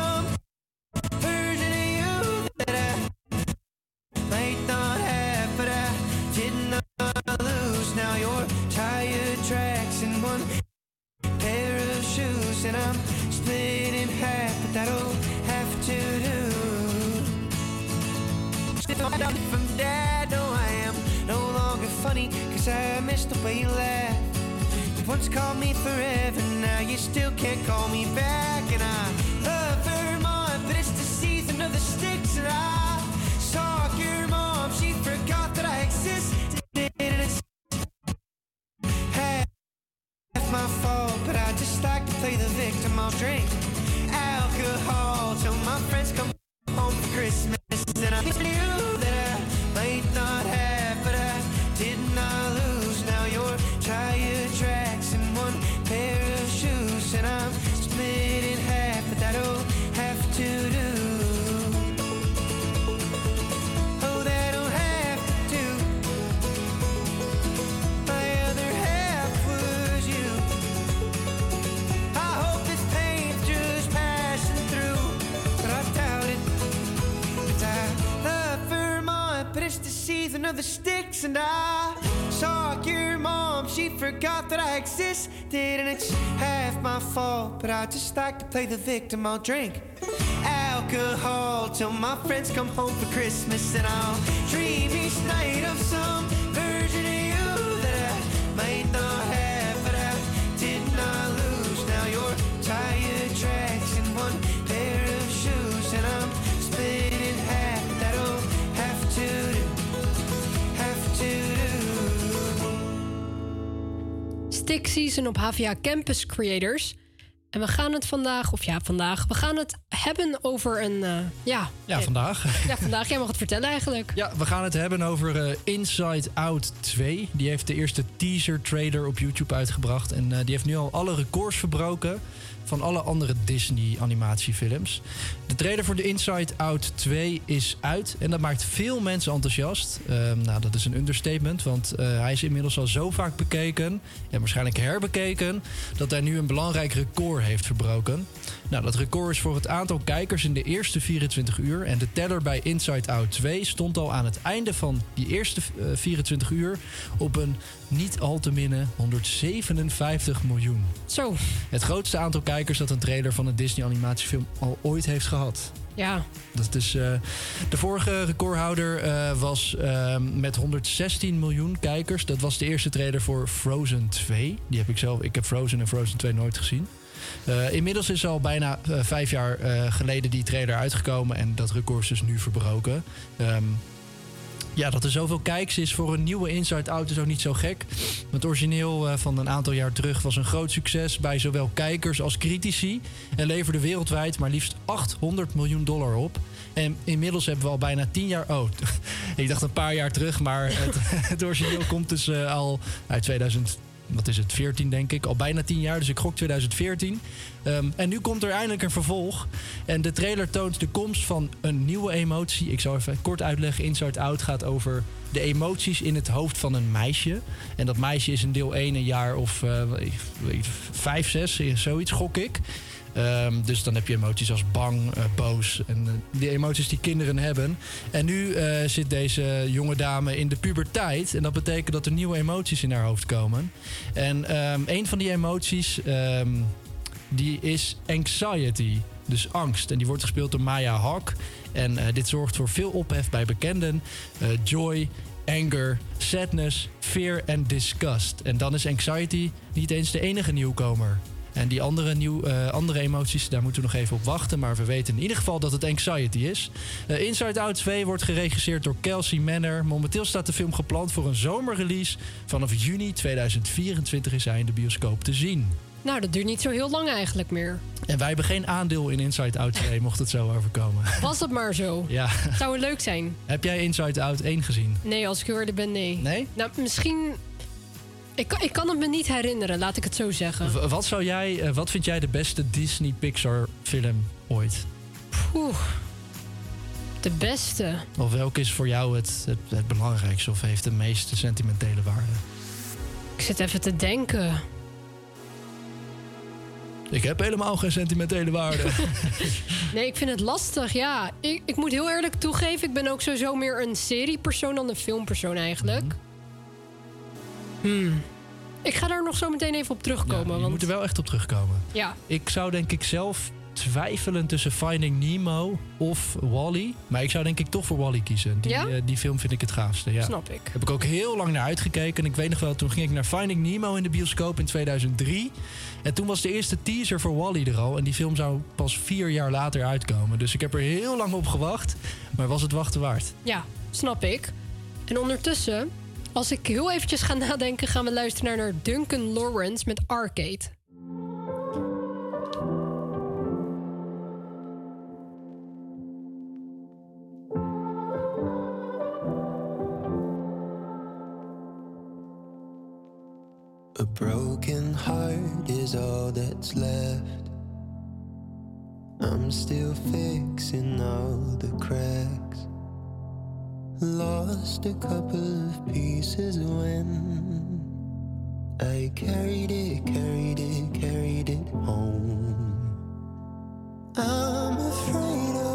and I'm split in half, but that'll have to do. I'm from dad, no, I am no longer funny, cause I miss the way you laugh. You once called me forever, now you still can't call me back, and I play the victim. I'll drink alcohol till my friends come home for Christmas, and I of the sticks, and I saw your mom. She forgot that I existed, and it's half my fault. But I just like to play the victim. I'll drink alcohol till my friends come home for Christmas, and I'll dream each night of some version of you that I might not have, but I did not lose. Now you're tired tracks and one Stick Season op HVA Campus Creators. En we gaan het vandaag, of ja, vandaag, we gaan het hebben over een, eh, ja... Ja, vandaag. Ja, vandaag. Jij mag het vertellen eigenlijk. Ja, we gaan het hebben over eh, Inside Out 2. Die heeft de eerste teaser trailer op YouTube uitgebracht. En eh, die heeft nu al alle records verbroken van alle andere Disney animatiefilms. De trailer voor de Inside Out 2 is uit en dat maakt veel mensen enthousiast. Ehm, nou, dat is een understatement, want eh, hij is inmiddels al zo vaak bekeken en waarschijnlijk herbekeken dat hij nu een belangrijk record heeft verbroken. Nou, dat record is voor het aantal kijkers in de eerste 24 uur en de teller bij Inside Out 2 stond al aan het einde van die eerste eh, 24 uur op een niet al te minne 157 miljoen. Zo. Het grootste aantal kijkers dat een trailer van een Disney animatiefilm al ooit heeft gehad. Ja. Dat is, eh, de vorige recordhouder eh, was eh, met 116 miljoen kijkers. Dat was de eerste trailer voor Frozen 2. Die heb ik zelf. Ik heb Frozen en Frozen 2 nooit gezien. Eh, inmiddels is al bijna vijf jaar geleden die trailer uitgekomen. En dat record is dus nu verbroken. Ehm, ja, dat er zoveel kijks is voor een nieuwe Inside Out is ook niet zo gek. Het origineel eh, van een aantal jaar terug was een groot succes bij zowel kijkers als critici. En leverde wereldwijd maar liefst 800 miljoen dollar op. En inmiddels hebben we al bijna 10 jaar. Oh, ik dacht een paar jaar terug, maar het, origineel komt dus eh, al uit 2000 wat is het, 14 denk ik, al bijna 10 jaar. Dus ik gok 2014. Ehm, en nu komt er eindelijk een vervolg. En de trailer toont de komst van een nieuwe emotie. Ik zal even kort uitleggen. Inside Out gaat over de emoties in het hoofd van een meisje. En dat meisje is in deel 1 een jaar of ik, 5, 6, zoiets gok ik. Ehm, dus dan heb je emoties als bang, eh, boos en eh, die emoties die kinderen hebben. En nu eh, zit deze jonge dame in de puberteit. En dat betekent dat er nieuwe emoties in haar hoofd komen. En ehm, een van die emoties ehm, die is anxiety. Dus angst. En die wordt gespeeld door Maya Hawk. En dit zorgt voor veel ophef bij bekenden. Joy, anger, sadness, fear en disgust. En dan is anxiety niet eens de enige nieuwkomer. En die andere, nieuw, eh, andere emoties, daar moeten we nog even op wachten. Maar we weten in ieder geval dat het anxiety is. Eh, Inside Out 2 wordt geregisseerd door Kelsey Manor. Momenteel staat de film gepland voor een zomerrelease. Vanaf juni 2024 is hij in de bioscoop te zien. Nou, dat duurt niet zo heel lang eigenlijk meer. En wij hebben geen aandeel in Inside Out 2, mocht het zo overkomen. Was dat maar zo. Ja. Zou het leuk zijn? Heb jij Inside Out 1 gezien? Nee, als ik eerlijk ben, nee. Nee? Nou, misschien... Ik, kan- ik kan het me niet herinneren, laat ik het zo zeggen. W- Wat, zou jij, eh, wat vind jij de beste Disney Pixar film ooit? Poeh. De beste. Of welke is voor jou het, het, het belangrijkste of heeft de meeste sentimentele waarde? Ik zit even te denken. Ik heb helemaal geen sentimentele waarde. Nee, ik vind het lastig, ja. Ik, ik moet heel eerlijk toegeven, ik ben ook sowieso meer een seriepersoon dan een filmpersoon eigenlijk. Hmm. Ik ga daar nog zo meteen even op terugkomen. Je want moet er wel echt op terugkomen. ja, Ik zou denk ik zelf twijfelen tussen Finding Nemo of Wally. Maar ik zou denk ik toch voor Wally kiezen. Die, Ja? eh, die film vind ik het gaafste. Ja. snap ik. Heb ik ook heel lang naar uitgekeken. En ik weet nog wel, toen ging ik naar Finding Nemo in de bioscoop in 2003. En toen was de eerste teaser voor Wally er al. En die film zou pas vier jaar later uitkomen. Dus ik heb er heel lang op gewacht. Maar was het wachten waard? Ja, snap ik. En ondertussen, als ik heel eventjes ga nadenken... gaan we luisteren naar Duncan Lawrence met Arcade. A broken heart is all that's left. I'm still fixing all the cracks. Lost a couple of pieces when I carried it, carried it, carried it home. I'm afraid of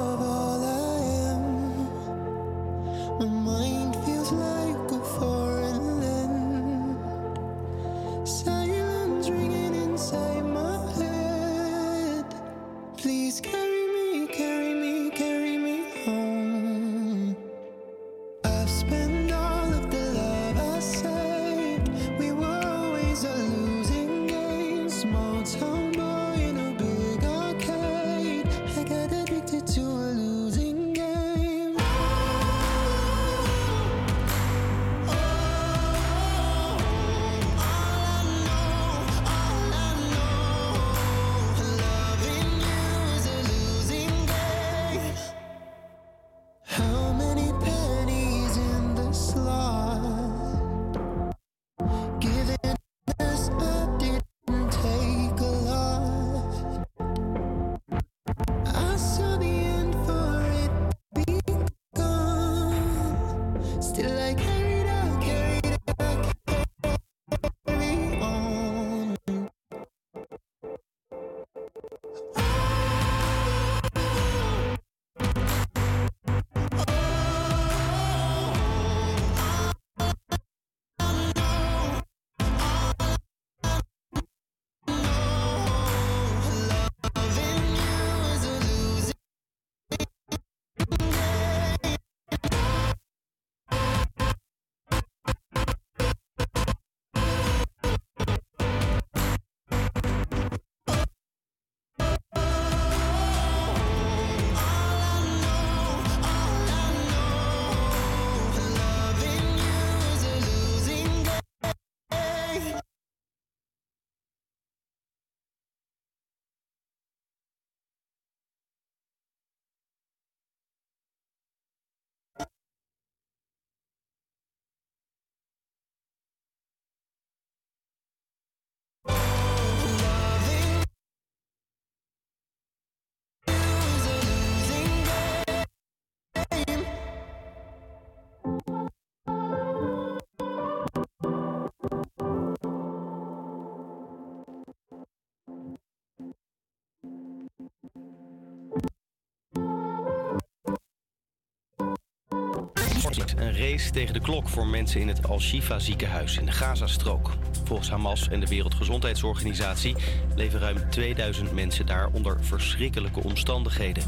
Een race tegen de klok voor mensen in het Al-Shifa ziekenhuis in de Gazastrook. Volgens Hamas en de Wereldgezondheidsorganisatie leven ruim 2000 mensen daar onder verschrikkelijke omstandigheden.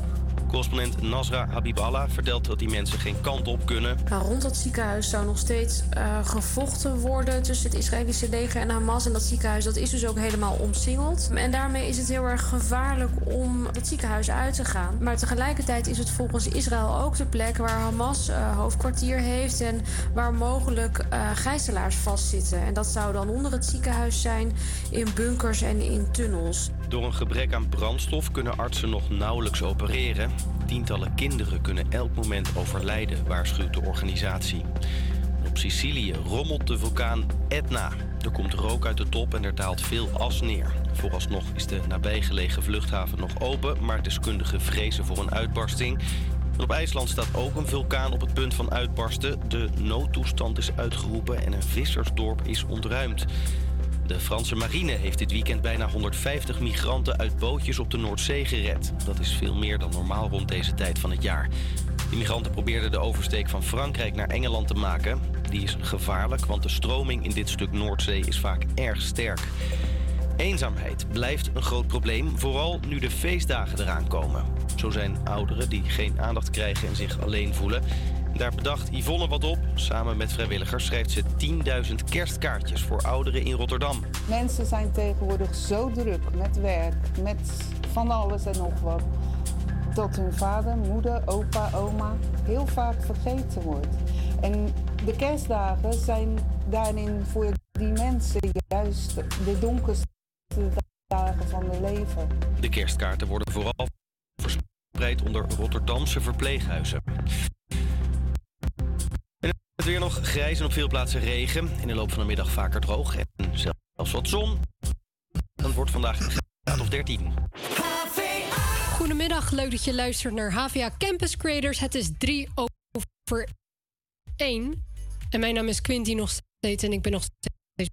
Correspondent Nasra Habiballah vertelt dat die mensen geen kant op kunnen. Rond dat ziekenhuis zou nog steeds eh, gevochten worden tussen het Israëlische leger en Hamas. En dat ziekenhuis dat is dus ook helemaal omsingeld. En daarmee is het heel erg gevaarlijk om dat ziekenhuis uit te gaan. Maar tegelijkertijd is het volgens Israël ook de plek waar Hamas eh, hoofdkwartier heeft en waar mogelijk eh, gijzelaars vastzitten. En dat zou dan onder het ziekenhuis zijn, in bunkers en in tunnels. Door een gebrek aan brandstof kunnen artsen nog nauwelijks opereren. Tientallen kinderen kunnen elk moment overlijden, waarschuwt de organisatie. Op Sicilië rommelt de vulkaan Etna. Er komt rook uit de top en er daalt veel as neer. Vooralsnog is de nabijgelegen vluchthaven nog open, maar deskundigen vrezen voor een uitbarsting. Op IJsland staat ook een vulkaan op het punt van uitbarsten. De noodtoestand is uitgeroepen en een vissersdorp is ontruimd. De Franse marine heeft dit weekend bijna 150 migranten uit bootjes op de Noordzee gered. Dat is veel meer dan normaal rond deze tijd van het jaar. De migranten probeerden de oversteek van Frankrijk naar Engeland te maken. Die is gevaarlijk, want de stroming in dit stuk Noordzee is vaak erg sterk. Eenzaamheid blijft een groot probleem, vooral nu de feestdagen eraan komen. Zo zijn ouderen die geen aandacht krijgen en zich alleen voelen. Daar bedacht Yvonne wat op. Samen met vrijwilligers schrijft ze 10.000 kerstkaartjes voor ouderen in Rotterdam. Mensen zijn tegenwoordig zo druk met werk, met van alles en nog wat, dat hun vader, moeder, opa, oma heel vaak vergeten wordt. En de kerstdagen zijn daarin voor die mensen juist de donkerste dagen van hun leven. De kerstkaarten worden vooral verspreid onder Rotterdamse verpleeghuizen. Het weer nog grijs en op veel plaatsen regen. In de loop van de middag vaker droog en zelfs wat zon. Dan het wordt vandaag graad of 13. Goedemiddag, leuk dat je luistert naar HVA Campus Creators. Het is drie over één. En mijn naam is Quinty nog steeds en ik ben nog steeds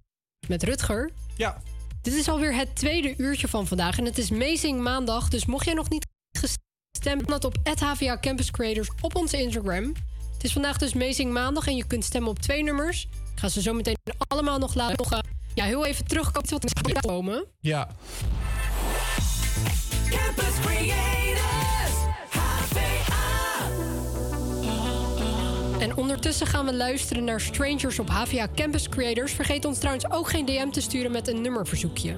met Rutger. Ja. Dit is alweer het tweede uurtje van vandaag en het is Amazing Maandag. Dus mocht jij nog niet gestemd dat op HVA Campus Creators op onze Instagram. Het is vandaag dus Amazing Maandag en je kunt stemmen op twee nummers. Ik ga ze zo meteen allemaal nog laten. Nog, ja, heel even terugkomen wat er komen. Ja. Campus Creators, HVA. En ondertussen gaan we luisteren naar Strangers op HVA Campus Creators. Vergeet ons trouwens ook geen DM te sturen met een nummerverzoekje.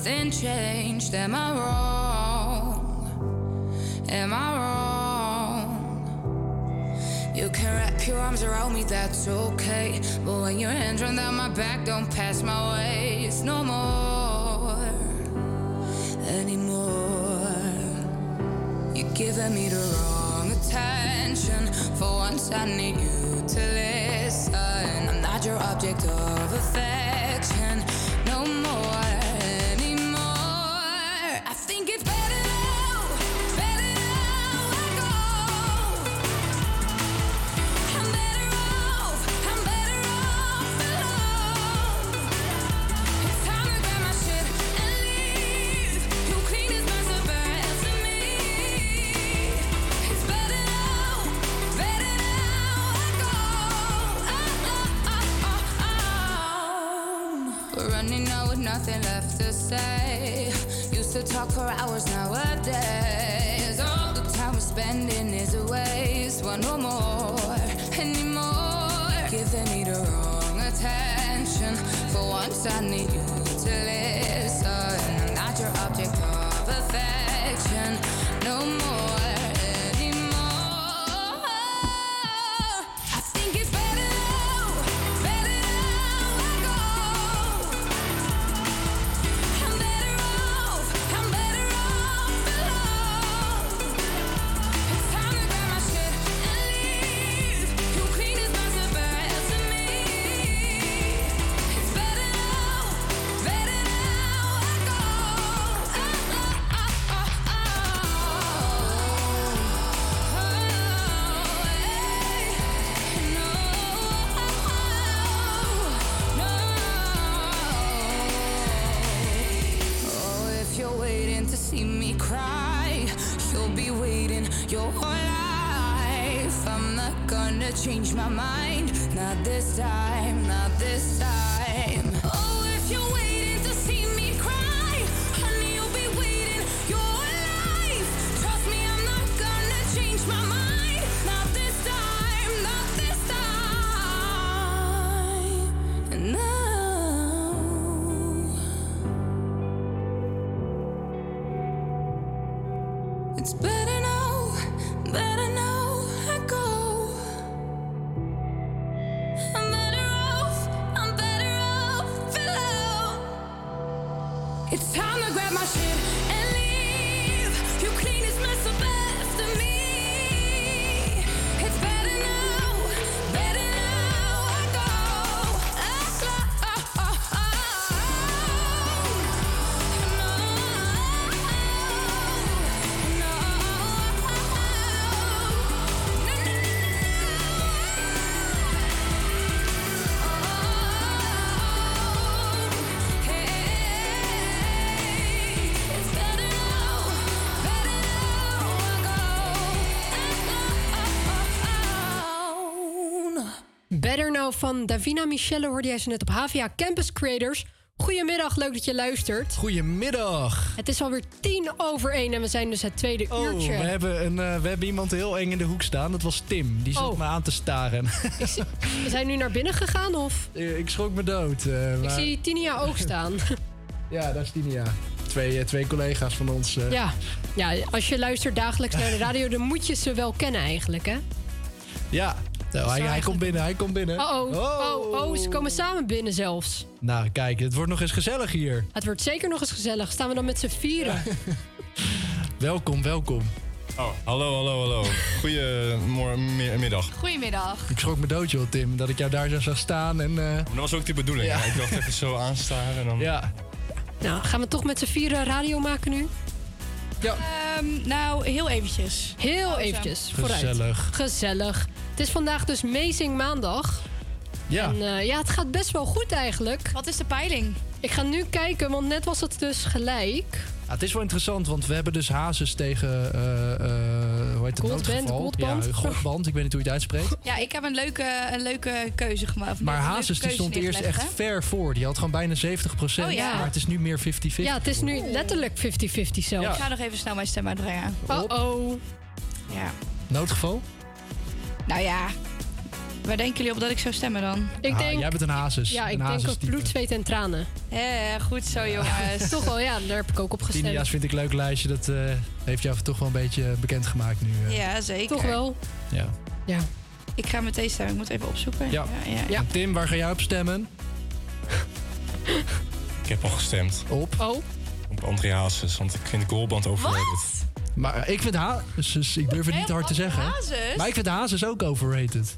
Nothing changed. Am I wrong? Am I wrong? You can wrap your arms around me, that's okay. But when your hands run down my back, don't pass my waist no more. Anymore. You're giving me the wrong attention. For once, I need you to listen. I'm not your object of affection talk for hours nowadays. All the time we're spending is a waste. Want no more anymore. Giving me the wrong attention. For once, I need you to listen. Van Davina Michelle hoorde jij ze net op HVA Campus Creators. Goedemiddag, leuk dat je luistert. Goedemiddag. Het is alweer tien over één en we zijn dus het tweede Oh, uurtje. we hebben, een, eh, we hebben iemand heel eng in de hoek staan. Dat was Tim. Die zat Oh. me aan te staren. We zijn nu naar binnen gegaan of? Eh, ik schrok me dood. eh, Ik maar- zie Tinia ook staan. Ja, daar is Tinia. Twee, twee collega's van ons. ja. ja, als je luistert dagelijks naar de radio, dan moet je ze wel kennen eigenlijk, hè? Ja. Nou, hij, hij komt binnen, hij komt binnen. Oh, oh, oh, oh, ze komen samen binnen zelfs. Nou, kijk, het wordt nog eens gezellig hier. Het wordt zeker nog eens gezellig. Staan we dan met z'n vieren? Welkom, welkom. Oh, hallo, hallo, hallo. Goedemiddag. Goedemiddag. Ik schrok me dood, joh, Tim, dat ik jou daar zo zag staan. En, eh, Dat was ook de bedoeling. Ja. Ik dacht even zo aanstaren en dan... Ja. Nou, gaan we toch met z'n vieren radio maken nu? Ja. Ehm, nou, heel eventjes. Heel eventjes, vooruit. Gezellig. Gezellig. Het is vandaag dus Amazing Maandag. Ja. En eh, ja, het gaat best wel goed eigenlijk. Wat is de peiling? Ik ga nu kijken, want net was het dus gelijk. Ja, het is wel interessant, want we hebben dus Hazes tegen, eh, eh, hoe heet het, Goldband, noodgeval. Goldband. Ja, Goldband, ik weet niet hoe je het uitspreekt. Ja, ik heb een leuke, een leuke keuze gemaakt. Maar Hazes die stond eerst echt hè? ver voor. Die had gewoon bijna 70 Oh ja. Maar het is nu meer 50-50. Ja, het is nu letterlijk 50-50 zelfs. Ik ga nog even snel mijn stem uitbrengen. Oh-oh. Ja. Noodgeval? Nou ja. Waar denken jullie op dat ik zou stemmen dan? Ik Ah, denk, jij bent een Hazes. ja, een ik denk type. bloed, zweet en tranen. Eh, goed zo jongens. Toch wel, ja, daar heb ik ook op gestemd. Tinia's vind ik een leuk lijstje. Dat eh, heeft jou toch wel een beetje bekendgemaakt nu. eh. Ja, zeker. Toch wel? Ja. Ja. Ik ga meteen stemmen. Ik moet even opzoeken. Ja. ja, Tim, waar ga jij op stemmen? Ik heb al gestemd. Op? Oh. Op André Hazes, want ik vind Goalband overrated. Maar ik vind Hazes, dus ik durf het niet hard te zeggen. Hazes? Maar ik vind Hazes ook overrated.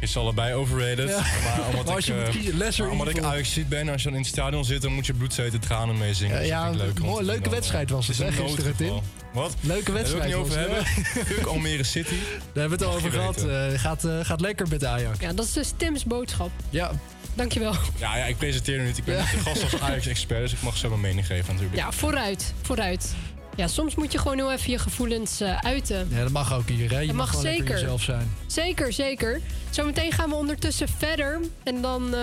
Is allebei overrated. Ja. Maar omdat Maar als ik, je moet eh, kiezen, lesser maar omdat ik. Ajax ziet ben, als je dan in het stadion zit, dan moet je bloed, zweet en tranen meezingen. Ja, Dus ja, ik leuk mooi- leuke dan, wedstrijd eh. was het, hè, een gisteren, Tim? Wat? Leuke wedstrijd Daar wil ik niet over was hebben. Fuck Almere City. Daar hebben we het al over gehad. Eh, gaat, eh, gaat lekker met Ajax. Ja, dat is dus Tim's boodschap. Ja. Dankjewel. Ja, ja, ik presenteer nu niet. Ik ben niet de gast als Ajax-expert, dus ik mag zo mijn mening geven natuurlijk. Ja, vooruit. Vooruit. Ja, soms moet je gewoon heel even je gevoelens eh, uiten. Ja, dat mag ook hier, hè? Je Dat mag, zeker. jezelf zijn. Zeker, zeker. Zometeen gaan we ondertussen verder. En dan, eh,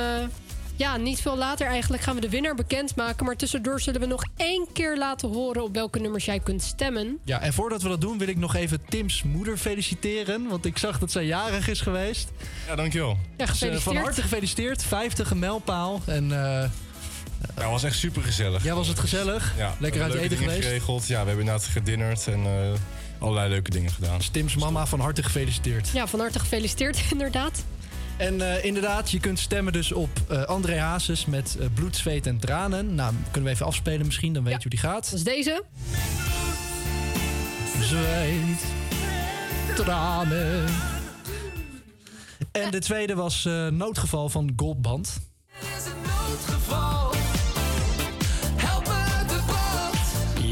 Ja, niet veel later eigenlijk gaan we de winnaar bekendmaken. Maar tussendoor zullen we nog één keer laten horen op welke nummers jij kunt stemmen. Ja, en voordat we dat doen wil ik nog even Tim's moeder feliciteren. Want ik zag dat zij jarig is geweest. Ja, dankjewel. Ja, Dus, eh, gefeliciteerd. van harte gefeliciteerd. 50 een mijlpaal. En Ja, was echt super gezellig. ja, was het gezellig? Ja, Lekker uit eten geweest? geregeld. Ja, we hebben inderdaad gedinnerd en eh, allerlei leuke dingen gedaan. Dus Tim's mama van harte gefeliciteerd. Ja, van harte gefeliciteerd inderdaad. En eh, inderdaad, je kunt stemmen dus op eh, André Hazes met bloed, zweet en tranen. Nou, kunnen we even afspelen misschien, dan weet je hoe die gaat. Dat is deze. Zweet, tranen. En de tweede was eh, Noodgeval van Goldband. Noodgeval.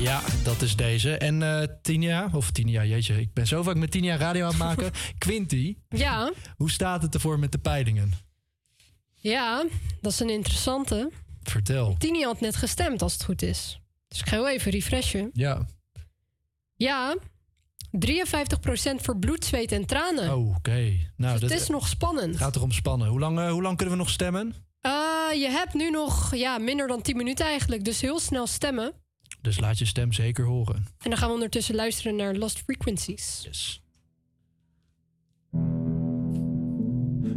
Ja, dat is deze. En eh Tinia, of Tinia, jeetje, ik ben zo vaak met Tinia radio aan het maken. Quinty, Ja, hoe staat het ervoor met de peilingen? ja, dat is een interessante. Vertel. Tini had net gestemd als het goed is. Dus ik ga heel even refreshen. Ja. Ja, 53% voor bloed, zweet en tranen. Oh, oké. Nou, Dus dat het is nog spannend. Het gaat erom spannen. Hoe lang, eh, hoe lang kunnen we nog stemmen? Eh, je hebt nu nog ja, minder dan 10 minuten eigenlijk. Dus heel snel stemmen. Dus laat je stem zeker horen. En dan gaan we ondertussen luisteren naar Lost Frequencies. Yes.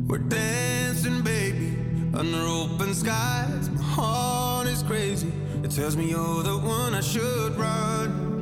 We're dancing, baby, under open skies. My heart is crazy. It tells me you're the one I should run.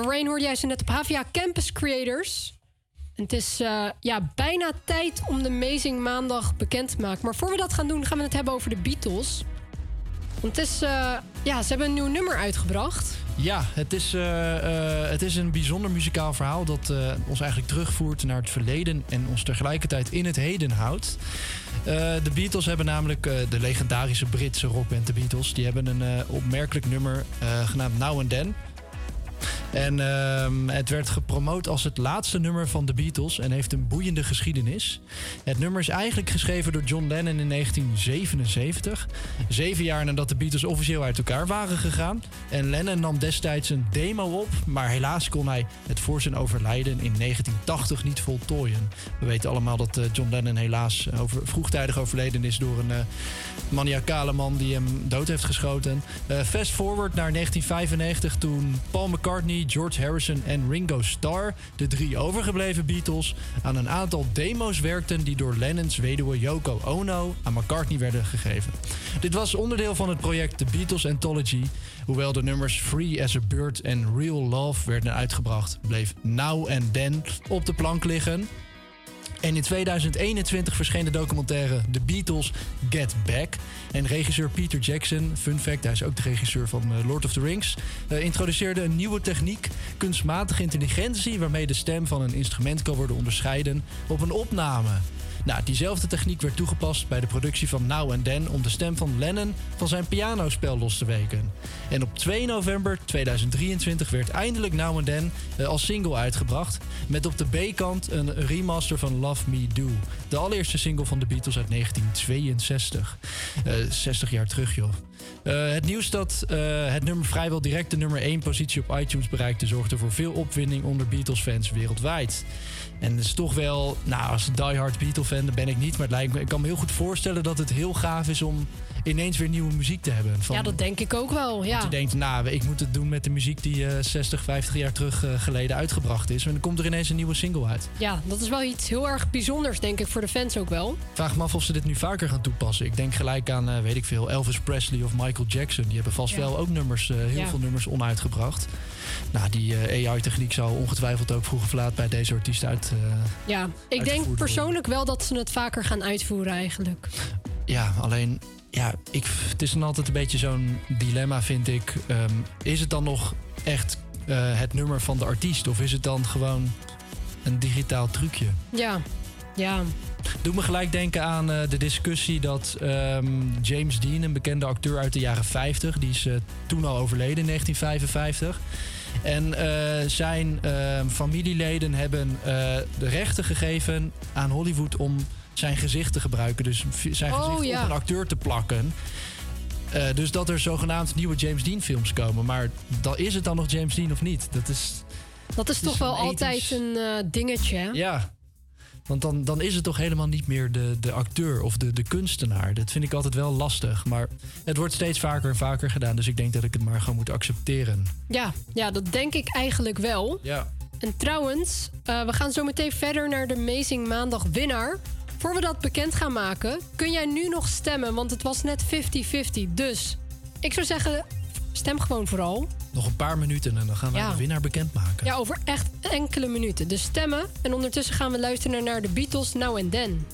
Lorraine hoorde jij ze net op Havia Campus Creators. En het is eh, ja, bijna tijd om de Amazing Maandag bekend te maken. Maar voor we dat gaan doen, gaan we het hebben over de Beatles. Want het is, eh, ja, ze hebben een nieuw nummer uitgebracht. Ja, het is, eh, het is een bijzonder muzikaal verhaal dat ons eigenlijk terugvoert naar het verleden en ons tegelijkertijd in het heden houdt. De Beatles hebben namelijk de legendarische Britse rockband de Beatles. Die hebben een opmerkelijk nummer genaamd Now and Then. En ehm, het werd gepromoot als het laatste nummer van de Beatles en heeft een boeiende geschiedenis. Het nummer is eigenlijk geschreven door John Lennon in 1977. Zeven jaar nadat de Beatles officieel uit elkaar waren gegaan. En Lennon nam destijds een demo op, maar helaas kon hij het voor zijn overlijden in 1980 niet voltooien. We weten allemaal dat eh, John Lennon helaas over, vroegtijdig overleden is door een eh, maniacale man die hem dood heeft geschoten. Eh, fast forward naar 1995 toen Paul McCartney, George Harrison en Ringo Starr, de drie overgebleven Beatles, aan een aantal demo's werkten die door Lennons weduwe Yoko Ono aan McCartney werden gegeven. Dit was onderdeel van het project The Beatles Anthology. Hoewel de nummers Free as a Bird en Real Love werden uitgebracht, bleef Now and Then op de plank liggen. En in 2021 verscheen de documentaire The Beatles Get Back. En regisseur Peter Jackson, fun fact, hij is ook de regisseur van eh, Lord of the Rings, eh, introduceerde een nieuwe techniek, kunstmatige intelligentie, waarmee de stem van een instrument kan worden onderscheiden op een opname. Nou, diezelfde techniek werd toegepast bij de productie van Now and Then om de stem van Lennon van zijn pianospel los te weken. En op 2 november 2023 werd eindelijk Now and Then eh, als single uitgebracht, met op de B-kant een remaster van Love Me Do, de allereerste single van de Beatles uit 1962. Eh 60 jaar terug, joh. Eh, het nieuws dat eh, het nummer vrijwel direct de nummer 1 positie op iTunes bereikte, zorgde voor veel opwinding onder Beatles-fans wereldwijd. En het is toch wel, nou, als diehard Beatle-fan, ben ik niet, maar het lijkt me, ik kan me heel goed voorstellen dat het heel gaaf is om ineens weer nieuwe muziek te hebben. Van, Ja, dat denk ik ook wel. Ja. dat je denkt, nou, ik moet het doen met de muziek die eh 60, 50 jaar terug eh, geleden uitgebracht is. En dan komt er ineens een nieuwe single uit. ja, dat is wel iets heel erg bijzonders, denk ik, voor de fans ook wel. Vraag me af of ze dit nu vaker gaan toepassen. Ik denk gelijk aan, eh, weet ik veel, Elvis Presley of Michael Jackson. Die hebben vast Ja. wel ook nummers, eh, heel Ja. veel nummers onuitgebracht. Nou, die AI-techniek zal ongetwijfeld ook vroeg of laat bij deze artiest uit. Ja, ik denk persoonlijk wel dat ze het vaker gaan uitvoeren eigenlijk. ja, alleen, ja, ik, het is dan altijd een beetje zo'n dilemma, vind ik. Ehm, is het dan nog echt eh, het nummer van de artiest? Of is het dan gewoon een digitaal trucje? Ja, ja. Doet me gelijk denken aan eh, de discussie dat ehm, James Dean, een bekende acteur uit de jaren 50, die is eh, toen al overleden in 1955. En zijn ehm, familieleden hebben de rechten gegeven aan Hollywood om zijn gezicht te gebruiken. Dus zijn Oh, gezicht ja. op een acteur te plakken. Eh, dus dat er zogenaamd nieuwe James Dean films komen. Maar dan, is het dan nog James Dean of niet? Dat is, Dat is toch wel altijd een eh, dingetje. hè? ja. Want dan, dan is het toch helemaal niet meer de, de acteur of de, de kunstenaar. Dat vind ik altijd wel lastig. Maar het wordt steeds vaker en vaker gedaan. Dus ik denk dat ik het maar gewoon moet accepteren. Ja, ja, dat denk ik eigenlijk wel. Ja. En trouwens, eh, we gaan zo meteen verder naar de Amazing Maandag winnaar. Voor we dat bekend gaan maken, kun jij nu nog stemmen, want het was net 50-50. Dus ik zou zeggen, stem gewoon vooral. Nog een paar minuten en dan gaan we Ja. de winnaar bekendmaken. Ja, over echt enkele minuten. Dus stemmen. En ondertussen gaan we luisteren naar de Beatles Now and Then.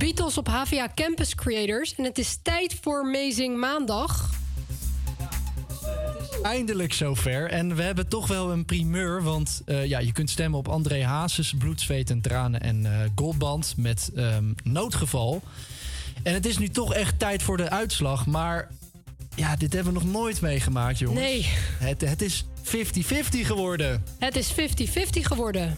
Beatles op HVA Campus Creators. En het is tijd voor Amazing Maandag. Eindelijk zover. En we hebben toch wel een primeur. Want eh, ja, je kunt stemmen op André Hazes, Bloed, Zweet en Tranen en eh Goldband met ehm, Noodgeval. En het is nu toch echt tijd voor de uitslag. Maar ja, dit hebben we nog nooit meegemaakt, jongens. Nee. Het, het is 50-50 geworden. Het is 50-50 geworden.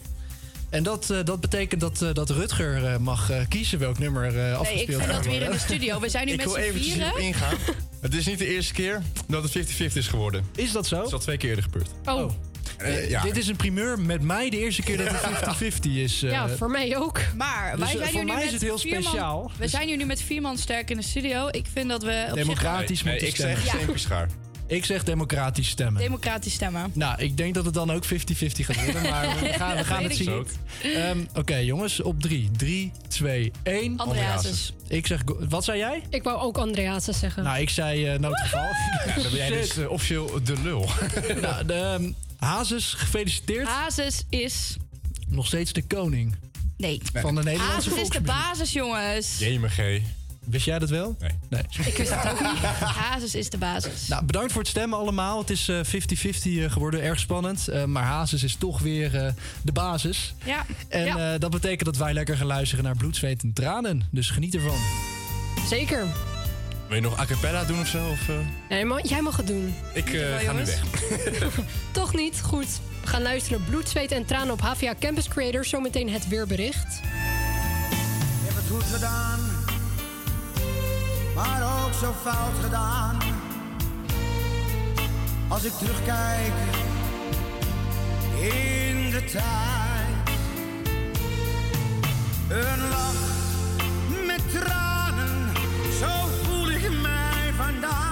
En dat, eh, dat betekent dat, eh, dat Rutger eh, mag eh, kiezen welk nummer eh Nee, ik afgespeeld vind dat weer in de studio. We zijn nu Ik met wil z'n eventjes vieren. op ingaan. Het is niet de eerste keer dat het 50-50 is geworden. Is dat zo? Het is al twee keer eerder gebeurd. Oh. Eh, ja. Dit is een primeur met mij de eerste keer dat het 50-50 is. eh. Ja, voor mij ook. Maar Dus, wij zijn voor hier nu mij met is het heel vier man- speciaal. we zijn hier nu met vier man sterk in de studio. Ik vind dat we op Democratisch zich Nee, moeten ik zeg Ja. steenpieschaar. Ik zeg democratisch stemmen. democratisch stemmen. Nou, ik denk dat het dan ook 50-50 gaat worden, maar we gaan, we gaan het zien. Ehm, Oké, jongens, op 3. 3, 2, 1. André Hazes. Ik zeg, wat zei jij? Ik wou ook Andreas zeggen. Nou, ik zei eh, noodgeval. Ja, dan ben jij dus eh, officieel de lul. nou, de, ehm, Hazes, gefeliciteerd. Hazes is... Nog steeds de koning Nee. van de Nederlandse Hazes is de basis, jongens. JMG. Wist jij dat wel? Nee. nee. Ik wist dat ook niet. Hazes is de basis. Nou, bedankt voor het stemmen allemaal. Het is eh, 50-50 eh, geworden, erg spannend. Eh, maar Hazes is toch weer eh, de basis. Ja. En ja. eh, dat betekent dat wij lekker gaan luisteren naar Bloed, Zweet en Tranen. Dus geniet ervan. Zeker. Wil je nog a cappella doen of zo? Of, eh? Nee, maar jij mag het doen. Ik eh, wel, ga nu weg. Toch niet? Goed. We gaan luisteren Bloed, Zweet en Tranen op HVA Campus Creators. Zometeen het weerbericht. Ik heb het goed gedaan, maar ook zo fout gedaan. Als ik terugkijk in de tijd, een lach met tranen, zo voel ik mij vandaag.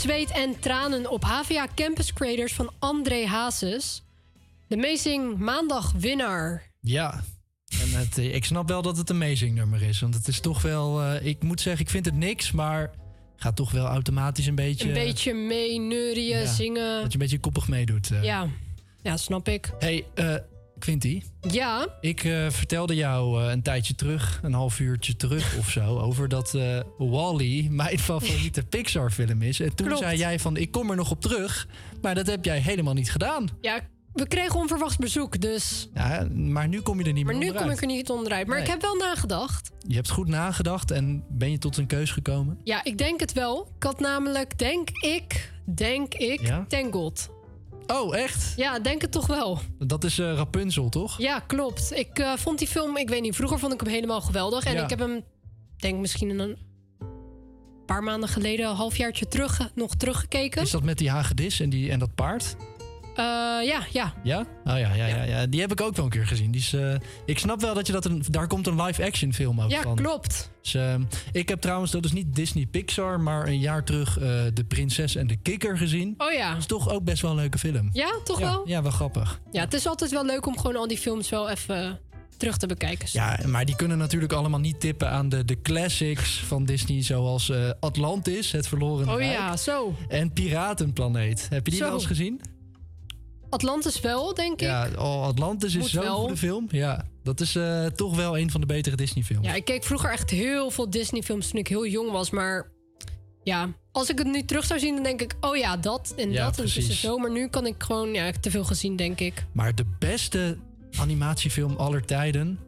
Zweet en tranen op HVA Campus Creators van André Hazes. De Amazing Maandag winnaar. Ja. En het, eh, ik snap wel dat het een amazing nummer is. Want het is toch wel... eh, ik moet zeggen, ik vind het niks, maar... Gaat toch wel automatisch een beetje... Een beetje mee neurien, ja, zingen. Dat je een beetje koppig meedoet. eh. Ja. ja, snap ik. hey, eh Quinty. Ja, Ik eh, vertelde jou eh, een tijdje terug, een half uurtje terug of zo, over dat eh Wally mijn favoriete Pixar-film is. En toen Klopt. zei jij van, ik kom er nog op terug. Maar dat heb jij helemaal niet gedaan. ja, we kregen onverwachts bezoek, dus... Ja, maar nu kom je er niet Maar meer nu kom ik er niet onderuit. Maar Nee. ik heb wel nagedacht. Je hebt goed nagedacht en ben je tot een keus gekomen? Ja, ik denk het wel. Ik had namelijk, denk ik, denk ik, Ja? Tangled. Oh, echt? Ja, denk het toch wel. Dat is eh, Rapunzel, toch? Ja, klopt. Ik eh, vond die film, ik weet niet, vroeger vond ik hem helemaal geweldig. En Ja. ik heb hem, denk misschien een paar maanden geleden, een halfjaartje terug, eh, nog teruggekeken. Is dat met die hagedis en, die, en dat paard? Eh, ja, ja. Ja? Oh ja, ja, ja, ja. Die heb ik ook wel een keer gezien. Die is, eh, ik snap wel dat je dat een... Daar komt een live-action film ook Ja, van. klopt. Dus, eh, ik heb trouwens, dat is niet Disney Pixar, maar een jaar terug eh, De Prinses en de Kikker gezien. Oh ja. is toch ook best wel een leuke film. Ja, toch ja, wel? Ja, wel grappig. Ja, het is altijd wel leuk om gewoon al die films wel even terug te bekijken. Ja, maar die kunnen natuurlijk allemaal niet tippen aan de, de classics van Disney, zoals Atlantis, Het Verloren Oh Rijk. ja, zo. En Piratenplaneet. Heb je die wel eens gezien? Atlantis wel, denk ik. Ja, oh, Atlantis Moet is zo'n goede film. Ja, dat is eh, toch wel een van de betere Disney-films. Ja, ik keek vroeger echt heel veel Disney-films toen ik heel jong was. Maar ja, als ik het nu terug zou zien, dan denk ik... oh ja, dat en Ja, dat en precies. zo. Maar nu kan ik gewoon ja, te veel gezien, denk ik. Maar de beste animatiefilm aller tijden.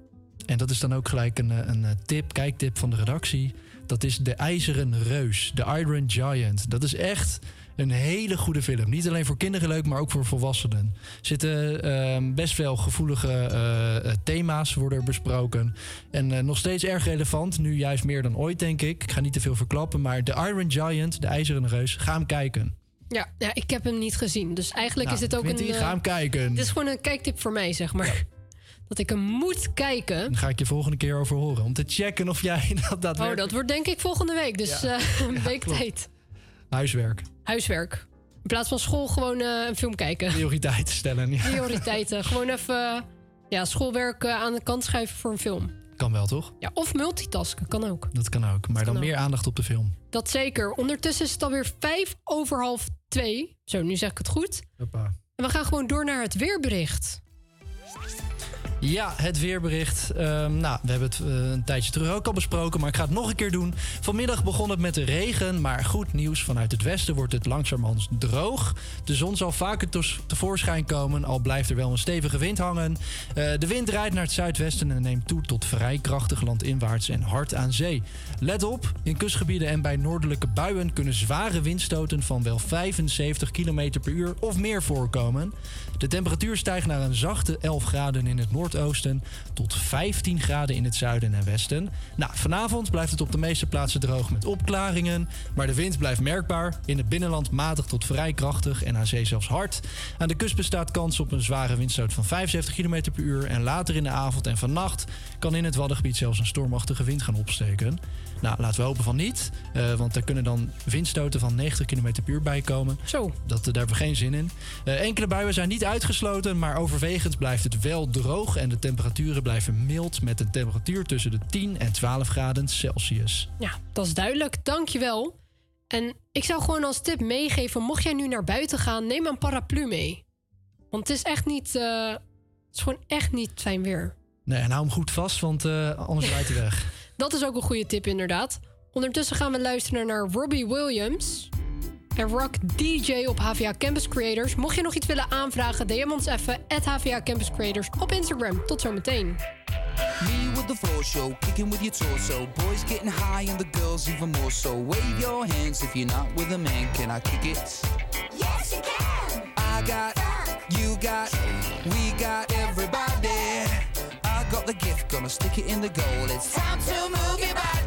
En dat is dan ook gelijk een, eh, een eh, tip, kijktip van de redactie. Dat is De IJzeren Reus, The Iron Giant. Dat is echt een hele goede film. Niet alleen voor kinderen leuk, maar ook voor volwassenen. Er zitten ehm, best wel gevoelige eh, thema's worden er besproken. En eh, nog steeds erg relevant, nu juist meer dan ooit, denk ik. Ik ga niet te veel verklappen, maar The Iron Giant, De IJzeren Reus, ga hem kijken. Ja, ja ik heb hem niet gezien. Dus eigenlijk Nou, is dit ook Quinty, een... ga hem kijken. Dit is gewoon een kijktip voor mij, zeg maar. Dat ik hem moet kijken. Daar ga ik je volgende keer over horen. Om te checken of jij dat Oh, daadwerkelijk... dat wordt denk ik volgende week. Dus Ja. een week tijd. Huiswerk. Huiswerk. In plaats van school gewoon eh, een film kijken. Prioriteiten stellen. Ja. Prioriteiten. gewoon even ja, schoolwerk eh, aan de kant schuiven voor een film. Kan wel, toch? Ja, of multitasken, kan ook. Dat kan ook. Maar dan ook. meer aandacht op de film. Dat zeker. Ondertussen is het alweer vijf over half twee. Zo, nu zeg ik het goed. Hoppa. En we gaan gewoon door naar het weerbericht. Ja, het weerbericht. Ehm, nou, we hebben het eh, een tijdje terug ook al besproken, maar ik ga het nog een keer doen. Vanmiddag begon het met de regen, maar goed nieuws. Vanuit het westen wordt het langzamerhand droog. De zon zal vaker tevoorschijn komen, al blijft er wel een stevige wind hangen. Eh, de wind rijdt naar het zuidwesten en neemt toe tot vrij krachtig landinwaarts en hard aan zee. Let op, in kustgebieden en bij noordelijke buien kunnen zware windstoten van wel 75 km per uur of meer voorkomen. De temperatuur stijgt naar een zachte 11 graden in het noordoosten tot 15 graden in het zuiden en westen. Nou, vanavond blijft het op de meeste plaatsen droog met opklaringen, maar de wind blijft merkbaar. In het binnenland matig tot vrij krachtig en aan zee zelfs hard. Aan de kust bestaat kans op een zware windstoot van 75 km per uur en later in de avond en vannacht kan in het Waddengebied zelfs een stormachtige wind gaan opsteken. Nou, laten we hopen van niet, eh, want er kunnen dan windstoten van 90 km per uur bij komen. Zo. Dat, daar hebben we geen zin in. Eh, enkele buien zijn niet uitgesloten, maar overwegend blijft het wel droog en de temperaturen blijven mild met een temperatuur tussen de 10 en 12 graden Celsius. Ja, dat is duidelijk. Dankjewel. En ik zou gewoon als tip meegeven... mocht jij nu naar buiten gaan, neem een paraplu mee. Want het is echt niet... eh, het is gewoon echt niet fijn weer. Nee, en hou hem goed vast, want eh, anders rijdt hij weg. Dat is ook een goede tip, inderdaad. Ondertussen gaan we luisteren naar Robbie Williams. En Rock DJ op HVA Campus Creators. Mocht je nog iets willen aanvragen, DM ons even... at HVA Campus Creators op Instagram. Tot zometeen. Me with the floor show, kicking with your torso. Boys getting high and the girls even more so. Wave your hands if you're not with a man. Can I kick it? Yes, you can. I got, you got, we got gonna stick it in the goal. It's time to move your body.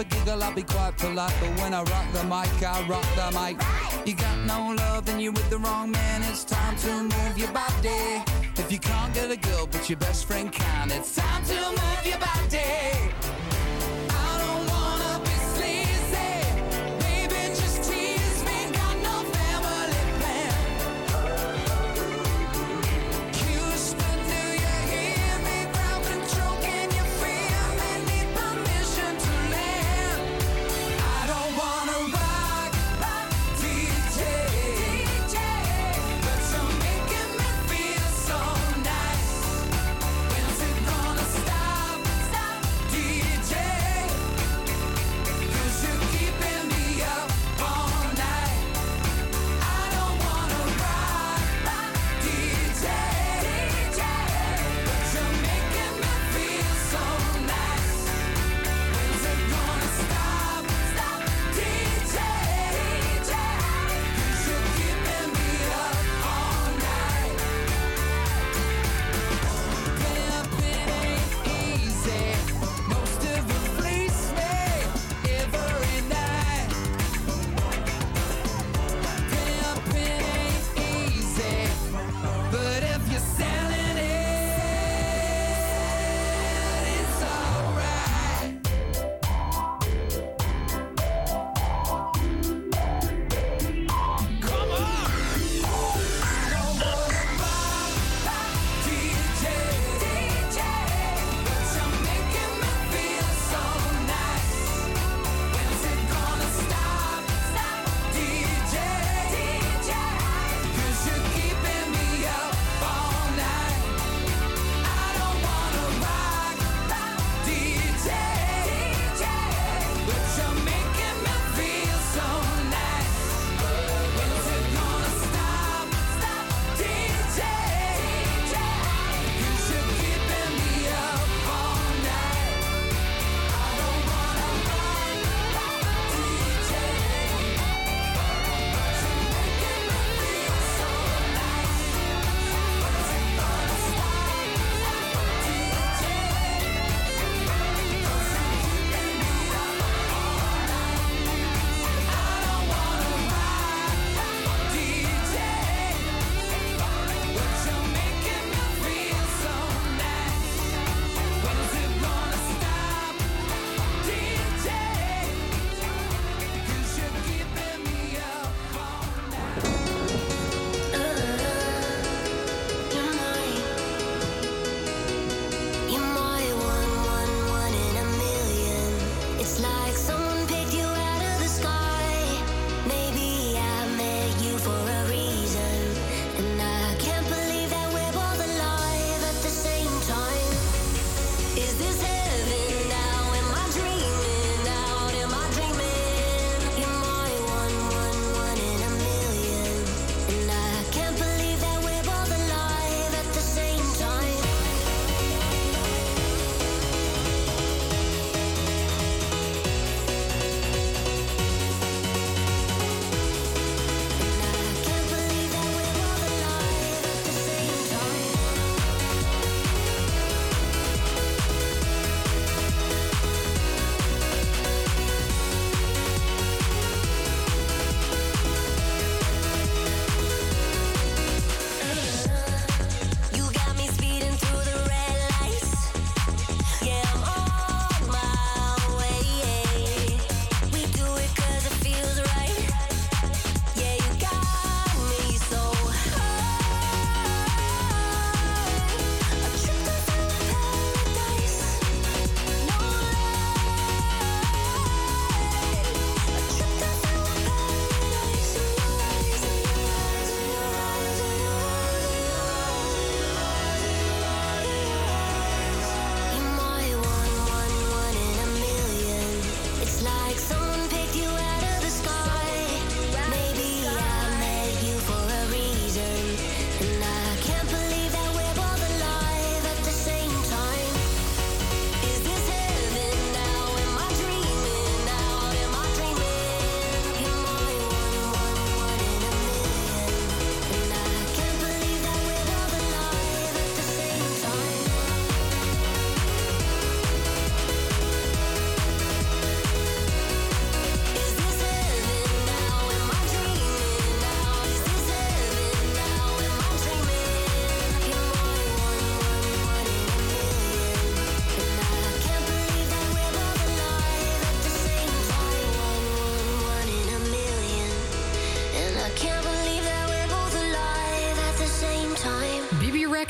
A giggle, I'll be quite polite. But when I rock the mic, I rock the mic. You got no love, then you're with the wrong man. It's time to move your body. If you can't get a girl, but your best friend can, it's time to move your body.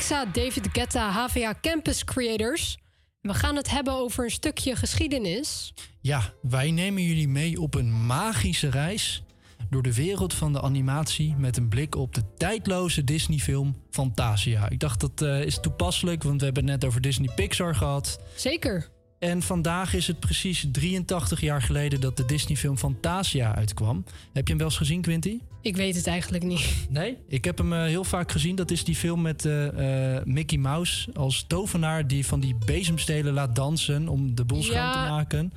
Alexa, David Guetta, HVA Campus Creators. We gaan het hebben over een stukje geschiedenis. Ja, wij nemen jullie mee op een magische reis door de wereld van de animatie met een blik op de tijdloze Disney-film Fantasia. Ik dacht dat eh, is toepasselijk, want we hebben het net over Disney Pixar gehad. Zeker. En vandaag is het precies 83 jaar geleden dat de Disney-film Fantasia uitkwam. Heb je hem wel eens gezien, Quinty? Ik weet het eigenlijk niet. Nee? Ik heb hem eh, heel vaak gezien. Dat is die film met eh, eh, Mickey Mouse als tovenaar die van die bezemstelen laat dansen om de boel schoon te maken.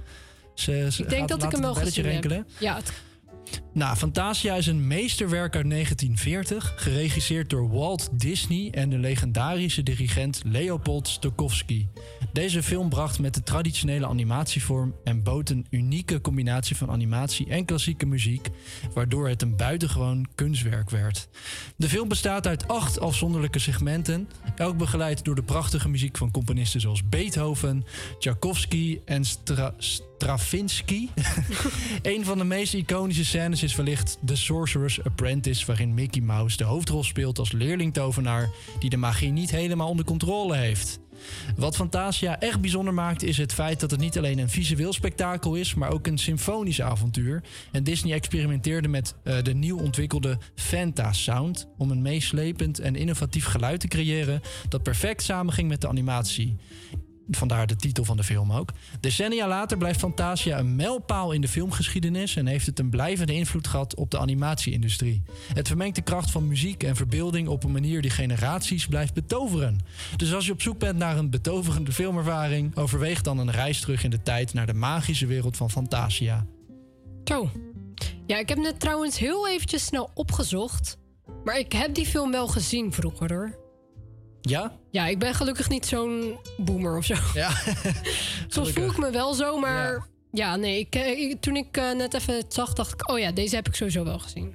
Ze, ze Ik denk dat ik hem wel gezien heb. Ja, het- Nou, Fantasia is een meesterwerk uit 1940, geregisseerd door Walt Disney en de legendarische dirigent Leopold Stokowski. Deze film bracht met de traditionele animatievorm en bood een unieke combinatie van animatie en klassieke muziek, waardoor het een buitengewoon kunstwerk werd. De film bestaat uit acht afzonderlijke segmenten, elk begeleid door de prachtige muziek van componisten zoals Beethoven, Tchaikovsky en Stra Stravinsky. een van de meest iconische scènes is wellicht The Sorcerer's Apprentice, waarin Mickey Mouse de hoofdrol speelt als leerling-tovenaar die de magie niet helemaal onder controle heeft. Wat Fantasia echt bijzonder maakt is het feit dat het niet alleen een visueel spektakel is, maar ook een symfonisch avontuur. En Disney experimenteerde met eh, de nieuw ontwikkelde Fanta Sound om een meeslepend en innovatief geluid te creëren dat perfect samenging met de animatie. Vandaar de titel van de film ook. Decennia later blijft Fantasia een mijlpaal in de filmgeschiedenis en heeft het een blijvende invloed gehad op de animatieindustrie. Het vermengt de kracht van muziek en verbeelding op een manier die generaties blijft betoveren. Dus als je op zoek bent naar een betoverende filmervaring, overweeg dan een reis terug in de tijd naar de magische wereld van Fantasia. Zo. Ja, ik heb net trouwens heel eventjes snel opgezocht. Maar ik heb die film wel gezien vroeger hoor. Ja? Ja, ik ben gelukkig niet zo'n boomer of zo. Ja. Soms voel ik me wel zo, maar ja, nee. Ik, eh, ik- toen ik eh, net even het zag, dacht ik, oh ja, deze heb ik sowieso wel gezien.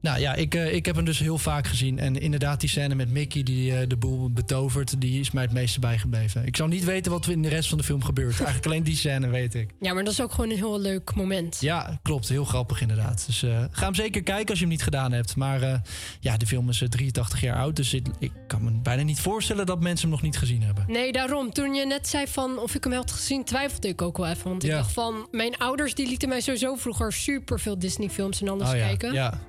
Nou ja, ik, eh, ik heb hem dus heel vaak gezien. En inderdaad, die scène met Mickey die eh, de boel betovert, die is mij het meeste bijgebleven. Ik zou niet weten wat er in de rest van de film gebeurt. Eigenlijk alleen die scène weet ik. Ja, maar dat is ook gewoon een heel leuk moment. Ja, klopt. Heel grappig inderdaad. Dus eh, ga hem zeker kijken als je hem niet gedaan hebt. Maar ja, de film is eh, 83 jaar oud. Dus ik, ik kan me bijna niet voorstellen dat mensen hem nog niet gezien hebben. Nee, daarom. Toen je net zei van of ik hem had gezien, twijfelde ik ook wel even. Want ik Ja. dacht van, mijn ouders die lieten mij sowieso vroeger super veel Disney films en alles Oh ja, kijken. ja.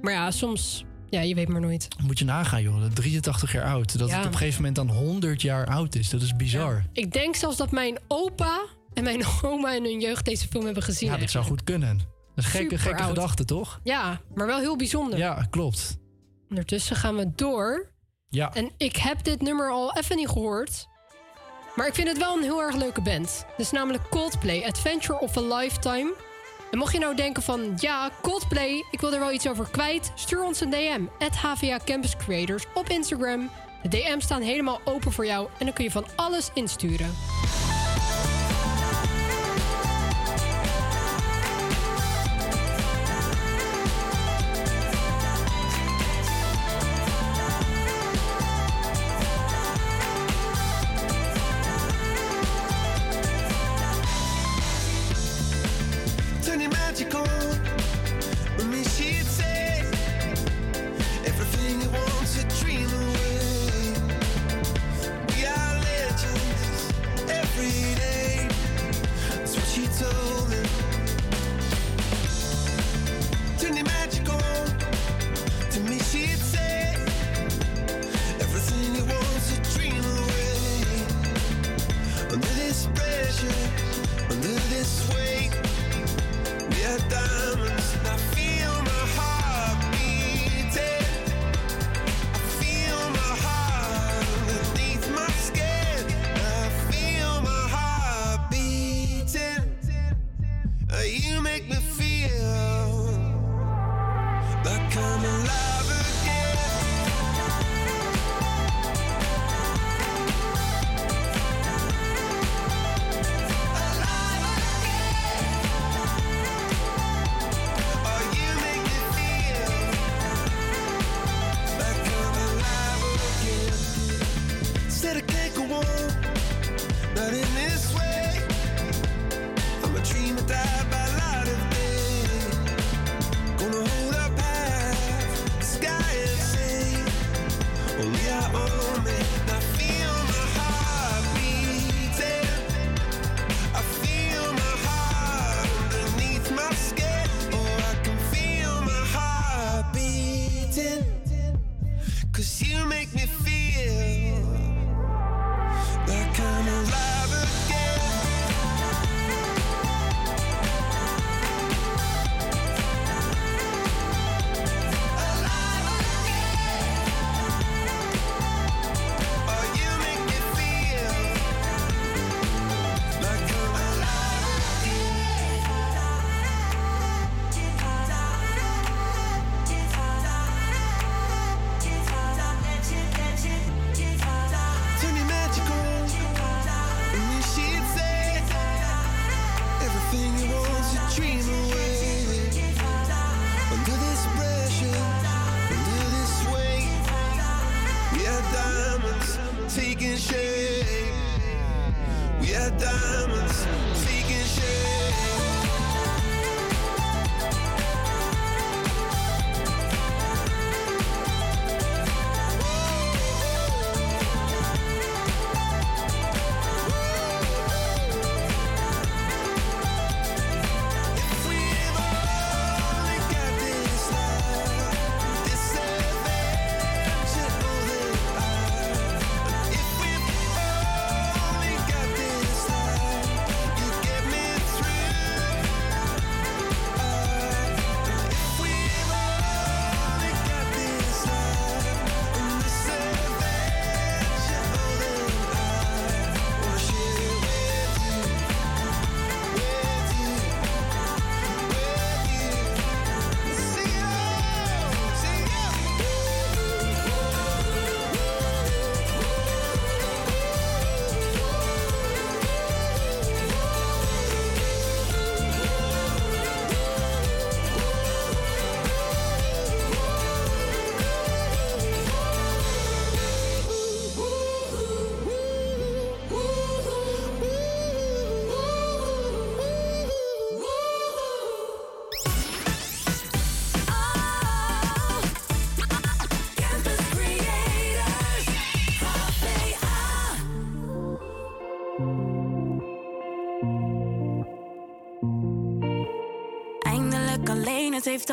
Maar ja, soms, ja, je weet maar nooit. Moet je nagaan, joh. 83 jaar oud. Dat Ja. het op een gegeven moment dan 100 jaar oud is. Dat is bizar. Ik denk zelfs dat mijn opa en mijn oma in hun jeugd deze film hebben gezien. Ja, dat zou goed kunnen. Dat is gekke, gekke oud. gedachte, toch? Ja, maar wel heel bijzonder. Ja, klopt. Ondertussen gaan we door. Ja. En ik heb dit nummer al even niet gehoord. Maar ik vind het wel een heel erg leuke band. Het is namelijk Coldplay, Adventure of a Lifetime. Mocht je nou denken van, ja, Coldplay, ik wil er wel iets over kwijt... stuur ons een DM, at HVA Campus Creators, op Instagram. De DM's staan helemaal open voor jou en dan kun je van alles insturen.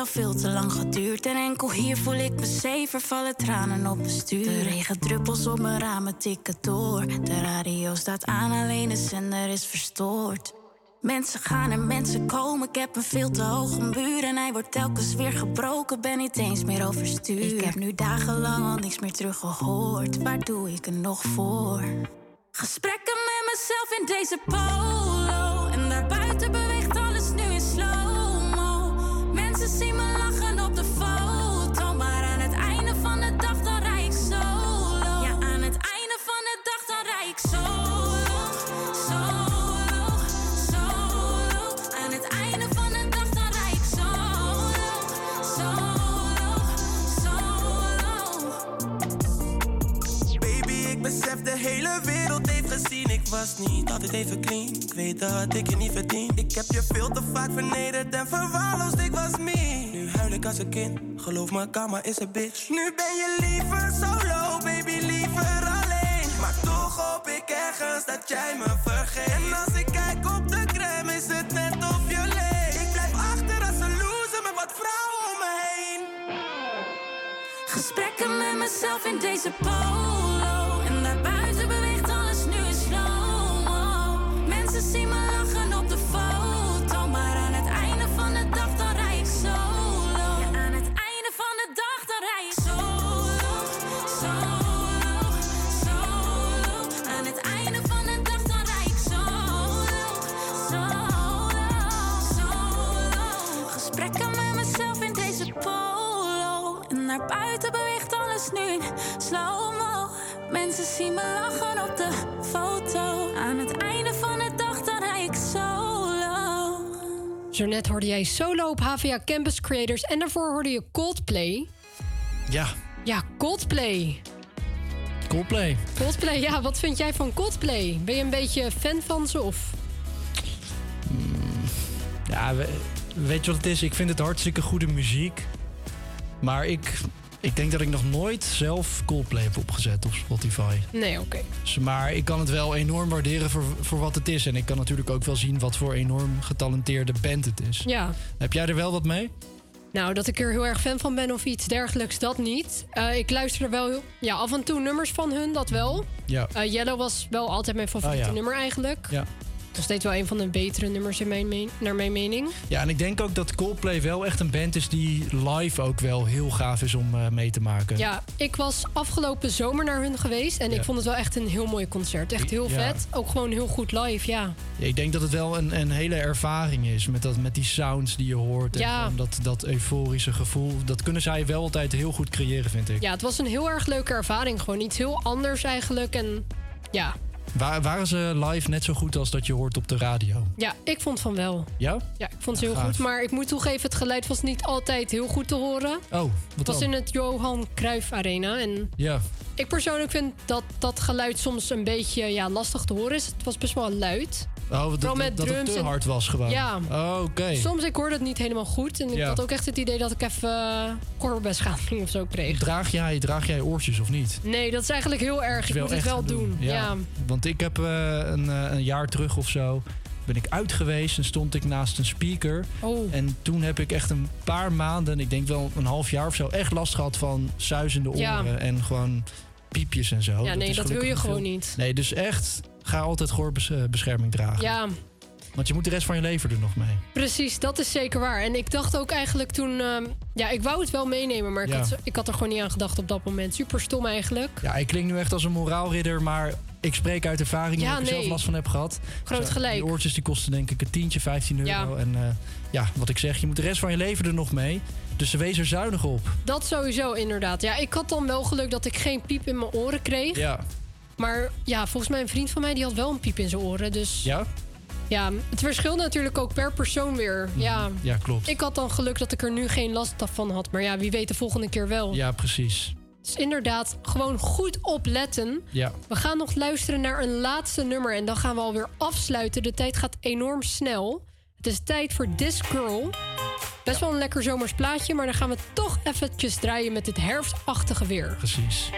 Al veel te lang geduurd. En enkel hier voel ik me zeven, vallen tranen op mijn stuur. De regendruppels op mijn ramen tikken door. De radio staat aan, alleen de zender is verstoord. Mensen gaan en mensen komen, ik heb een veel te hoge muur En hij wordt telkens weer gebroken, ben niet eens meer overstuur Ik heb nu dagenlang al niks meer teruggehoord Waar doe ik het nog voor? Gesprekken met mezelf in deze polo was niet altijd even clean. Ik weet dat ik je niet verdien. Ik heb je veel te vaak vernederd en verwaarloosd. Ik was me. Nu huil ik als een kind. Geloof me, karma is een bitch. Nu ben je liever solo, baby, liever alleen. Maar toch hoop ik ergens dat jij me vergeet. En als ik kijk op de crème, is het net of je leeft. Ik blijf achter als een loser met wat vrouwen om me heen. Gesprekken met mezelf in deze polo Zo net hoorde jij solo op HVA Campus Creators. En daarvoor hoorde je Coldplay. Ja, Ja, Coldplay. Coldplay. Coldplay, ja, wat vind jij van Coldplay? Ben je een beetje fan van ze of... Ja, we- weet je wat het is? Ik vind het hartstikke goede muziek. Maar ik, ik denk dat ik nog nooit zelf Coldplay heb opgezet op Spotify. Nee, oké. Dus, maar ik kan het wel enorm waarderen voor, voor wat het is. En ik kan natuurlijk ook wel zien wat voor enorm getalenteerde band het is. Ja. Heb jij er wel wat mee? Nou, dat ik er heel erg fan van ben of iets dergelijks, dat niet. Eh, ik luister er wel ja, af en toe nummers van hun, dat wel. Ja. Eh, Yellow was wel altijd mijn favoriete Oh, ja. nummer eigenlijk. Ja. Nog steeds wel een van de betere nummers in mijn meen- naar mijn mening. Ja, en ik denk ook dat Coldplay wel echt een band is die live ook wel heel gaaf is om eh, mee te maken. Ja, ik was afgelopen zomer naar hun geweest en Ja. ik vond het wel echt een heel mooi concert. Echt heel Ja. vet. Ook gewoon heel goed live, ja. Ja, ik denk dat het wel een, een hele ervaring is met, dat, met die sounds die je hoort. En dat, dat euforische gevoel. Dat kunnen zij wel altijd heel goed creëren, vind ik. Ja, het was een heel erg leuke ervaring. Gewoon iets heel anders eigenlijk. En ja, Wa- waren ze live net zo goed als dat je hoort op de radio? ja ik vond van wel. Ja? Ja, ik vond ze heel gaaf. goed. Maar ik moet toegeven, het geluid was niet altijd heel goed te horen. Oh, wat Het was dan? in het Johan Cruijff Arena. En Ja. ik persoonlijk vind dat dat geluid soms een beetje ja, lastig te horen is. Het was best wel luid. Oh, dat, met dat, dat het te hard was gewoon. Ja. Oh, oké. Soms ik hoorde het niet helemaal goed. En ik Ja. had ook echt het idee dat ik even uh, koorbeschadiging of zo kreeg. Draag jij, draag jij oortjes of niet? Nee, dat is eigenlijk heel erg. Ik moet het wel doen. Ja. Want ik heb eh, een, eh, een jaar terug of zo... ben ik uit geweest en stond ik naast een speaker. Oh. En toen heb ik echt een paar maanden, ik denk wel een half jaar of zo... echt last gehad van suizende oren Ja. en gewoon piepjes en zo. Ja, nee, dat wil je gewoon veel- niet. Nee, dus echt, ga altijd gehoorbescherming dragen. Ja, Want je moet de rest van je leven er nog mee. precies. Dat is zeker waar. En ik dacht ook eigenlijk toen... ehm, ja, ik wou het wel meenemen, maar ik, Ja. had, ik had er gewoon niet aan gedacht op dat moment. Super stom eigenlijk. Ja, ik klink nu echt als een moraalridder, maar ik spreek uit ervaring Ja, waar ik er zelf last van heb gehad. Groot Zo, gelijk. Die oortjes die kosten denk ik een tientje, 15 euro. Ja. En eh, ja, wat ik zeg, je moet de rest van je leven er nog mee. Dus wees er zuinig op. Dat sowieso, inderdaad. Ja, ik had dan wel geluk dat ik geen piep in mijn oren kreeg. Ja. Maar ja, volgens mij een vriend van mij die had wel een piep in zijn oren. Dus Ja? ja, het verschilt natuurlijk ook per persoon weer. Ja, Ja, klopt. ik had dan geluk dat ik er nu geen last van had. Maar ja, wie weet de volgende keer wel. Ja, precies. Dus inderdaad, gewoon goed opletten. Ja. We gaan nog luisteren naar een laatste nummer en dan gaan we alweer afsluiten. De tijd gaat enorm snel. Het is tijd voor This Girl. Best wel een lekker zomers plaatje, maar dan gaan we toch eventjes draaien met dit herfstachtige weer. Precies.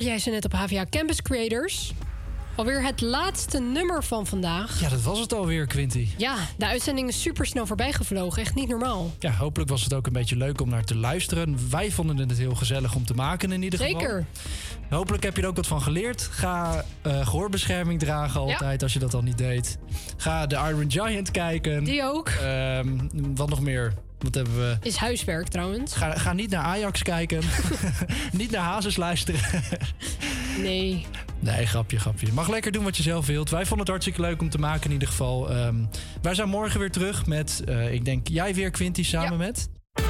Hoorde jij ze net op HVA Campus Creators. Alweer het laatste nummer van vandaag. Ja, dat was het alweer, Quinty. Ja, de uitzending is super snel voorbij gevlogen. Echt niet normaal. Ja, hopelijk was het ook een beetje leuk om naar te luisteren. Wij vonden het heel gezellig om te maken in ieder geval. Zeker. Hopelijk heb je er ook wat van geleerd. Ga eh, gehoorbescherming dragen altijd, als je dat al niet deed. Ga de Iron Giant kijken. Die ook. Ehm, wat nog meer? Wat hebben we? Is huiswerk trouwens. Ga, ga niet naar Ajax kijken. niet naar Hazes luisteren. Nee. Nee, grapje, grapje. Je mag lekker doen wat je zelf wilt. Wij vonden het hartstikke leuk om te maken in ieder geval. Ehm, wij zijn morgen weer terug met, eh, ik denk, jij weer Quinty samen met...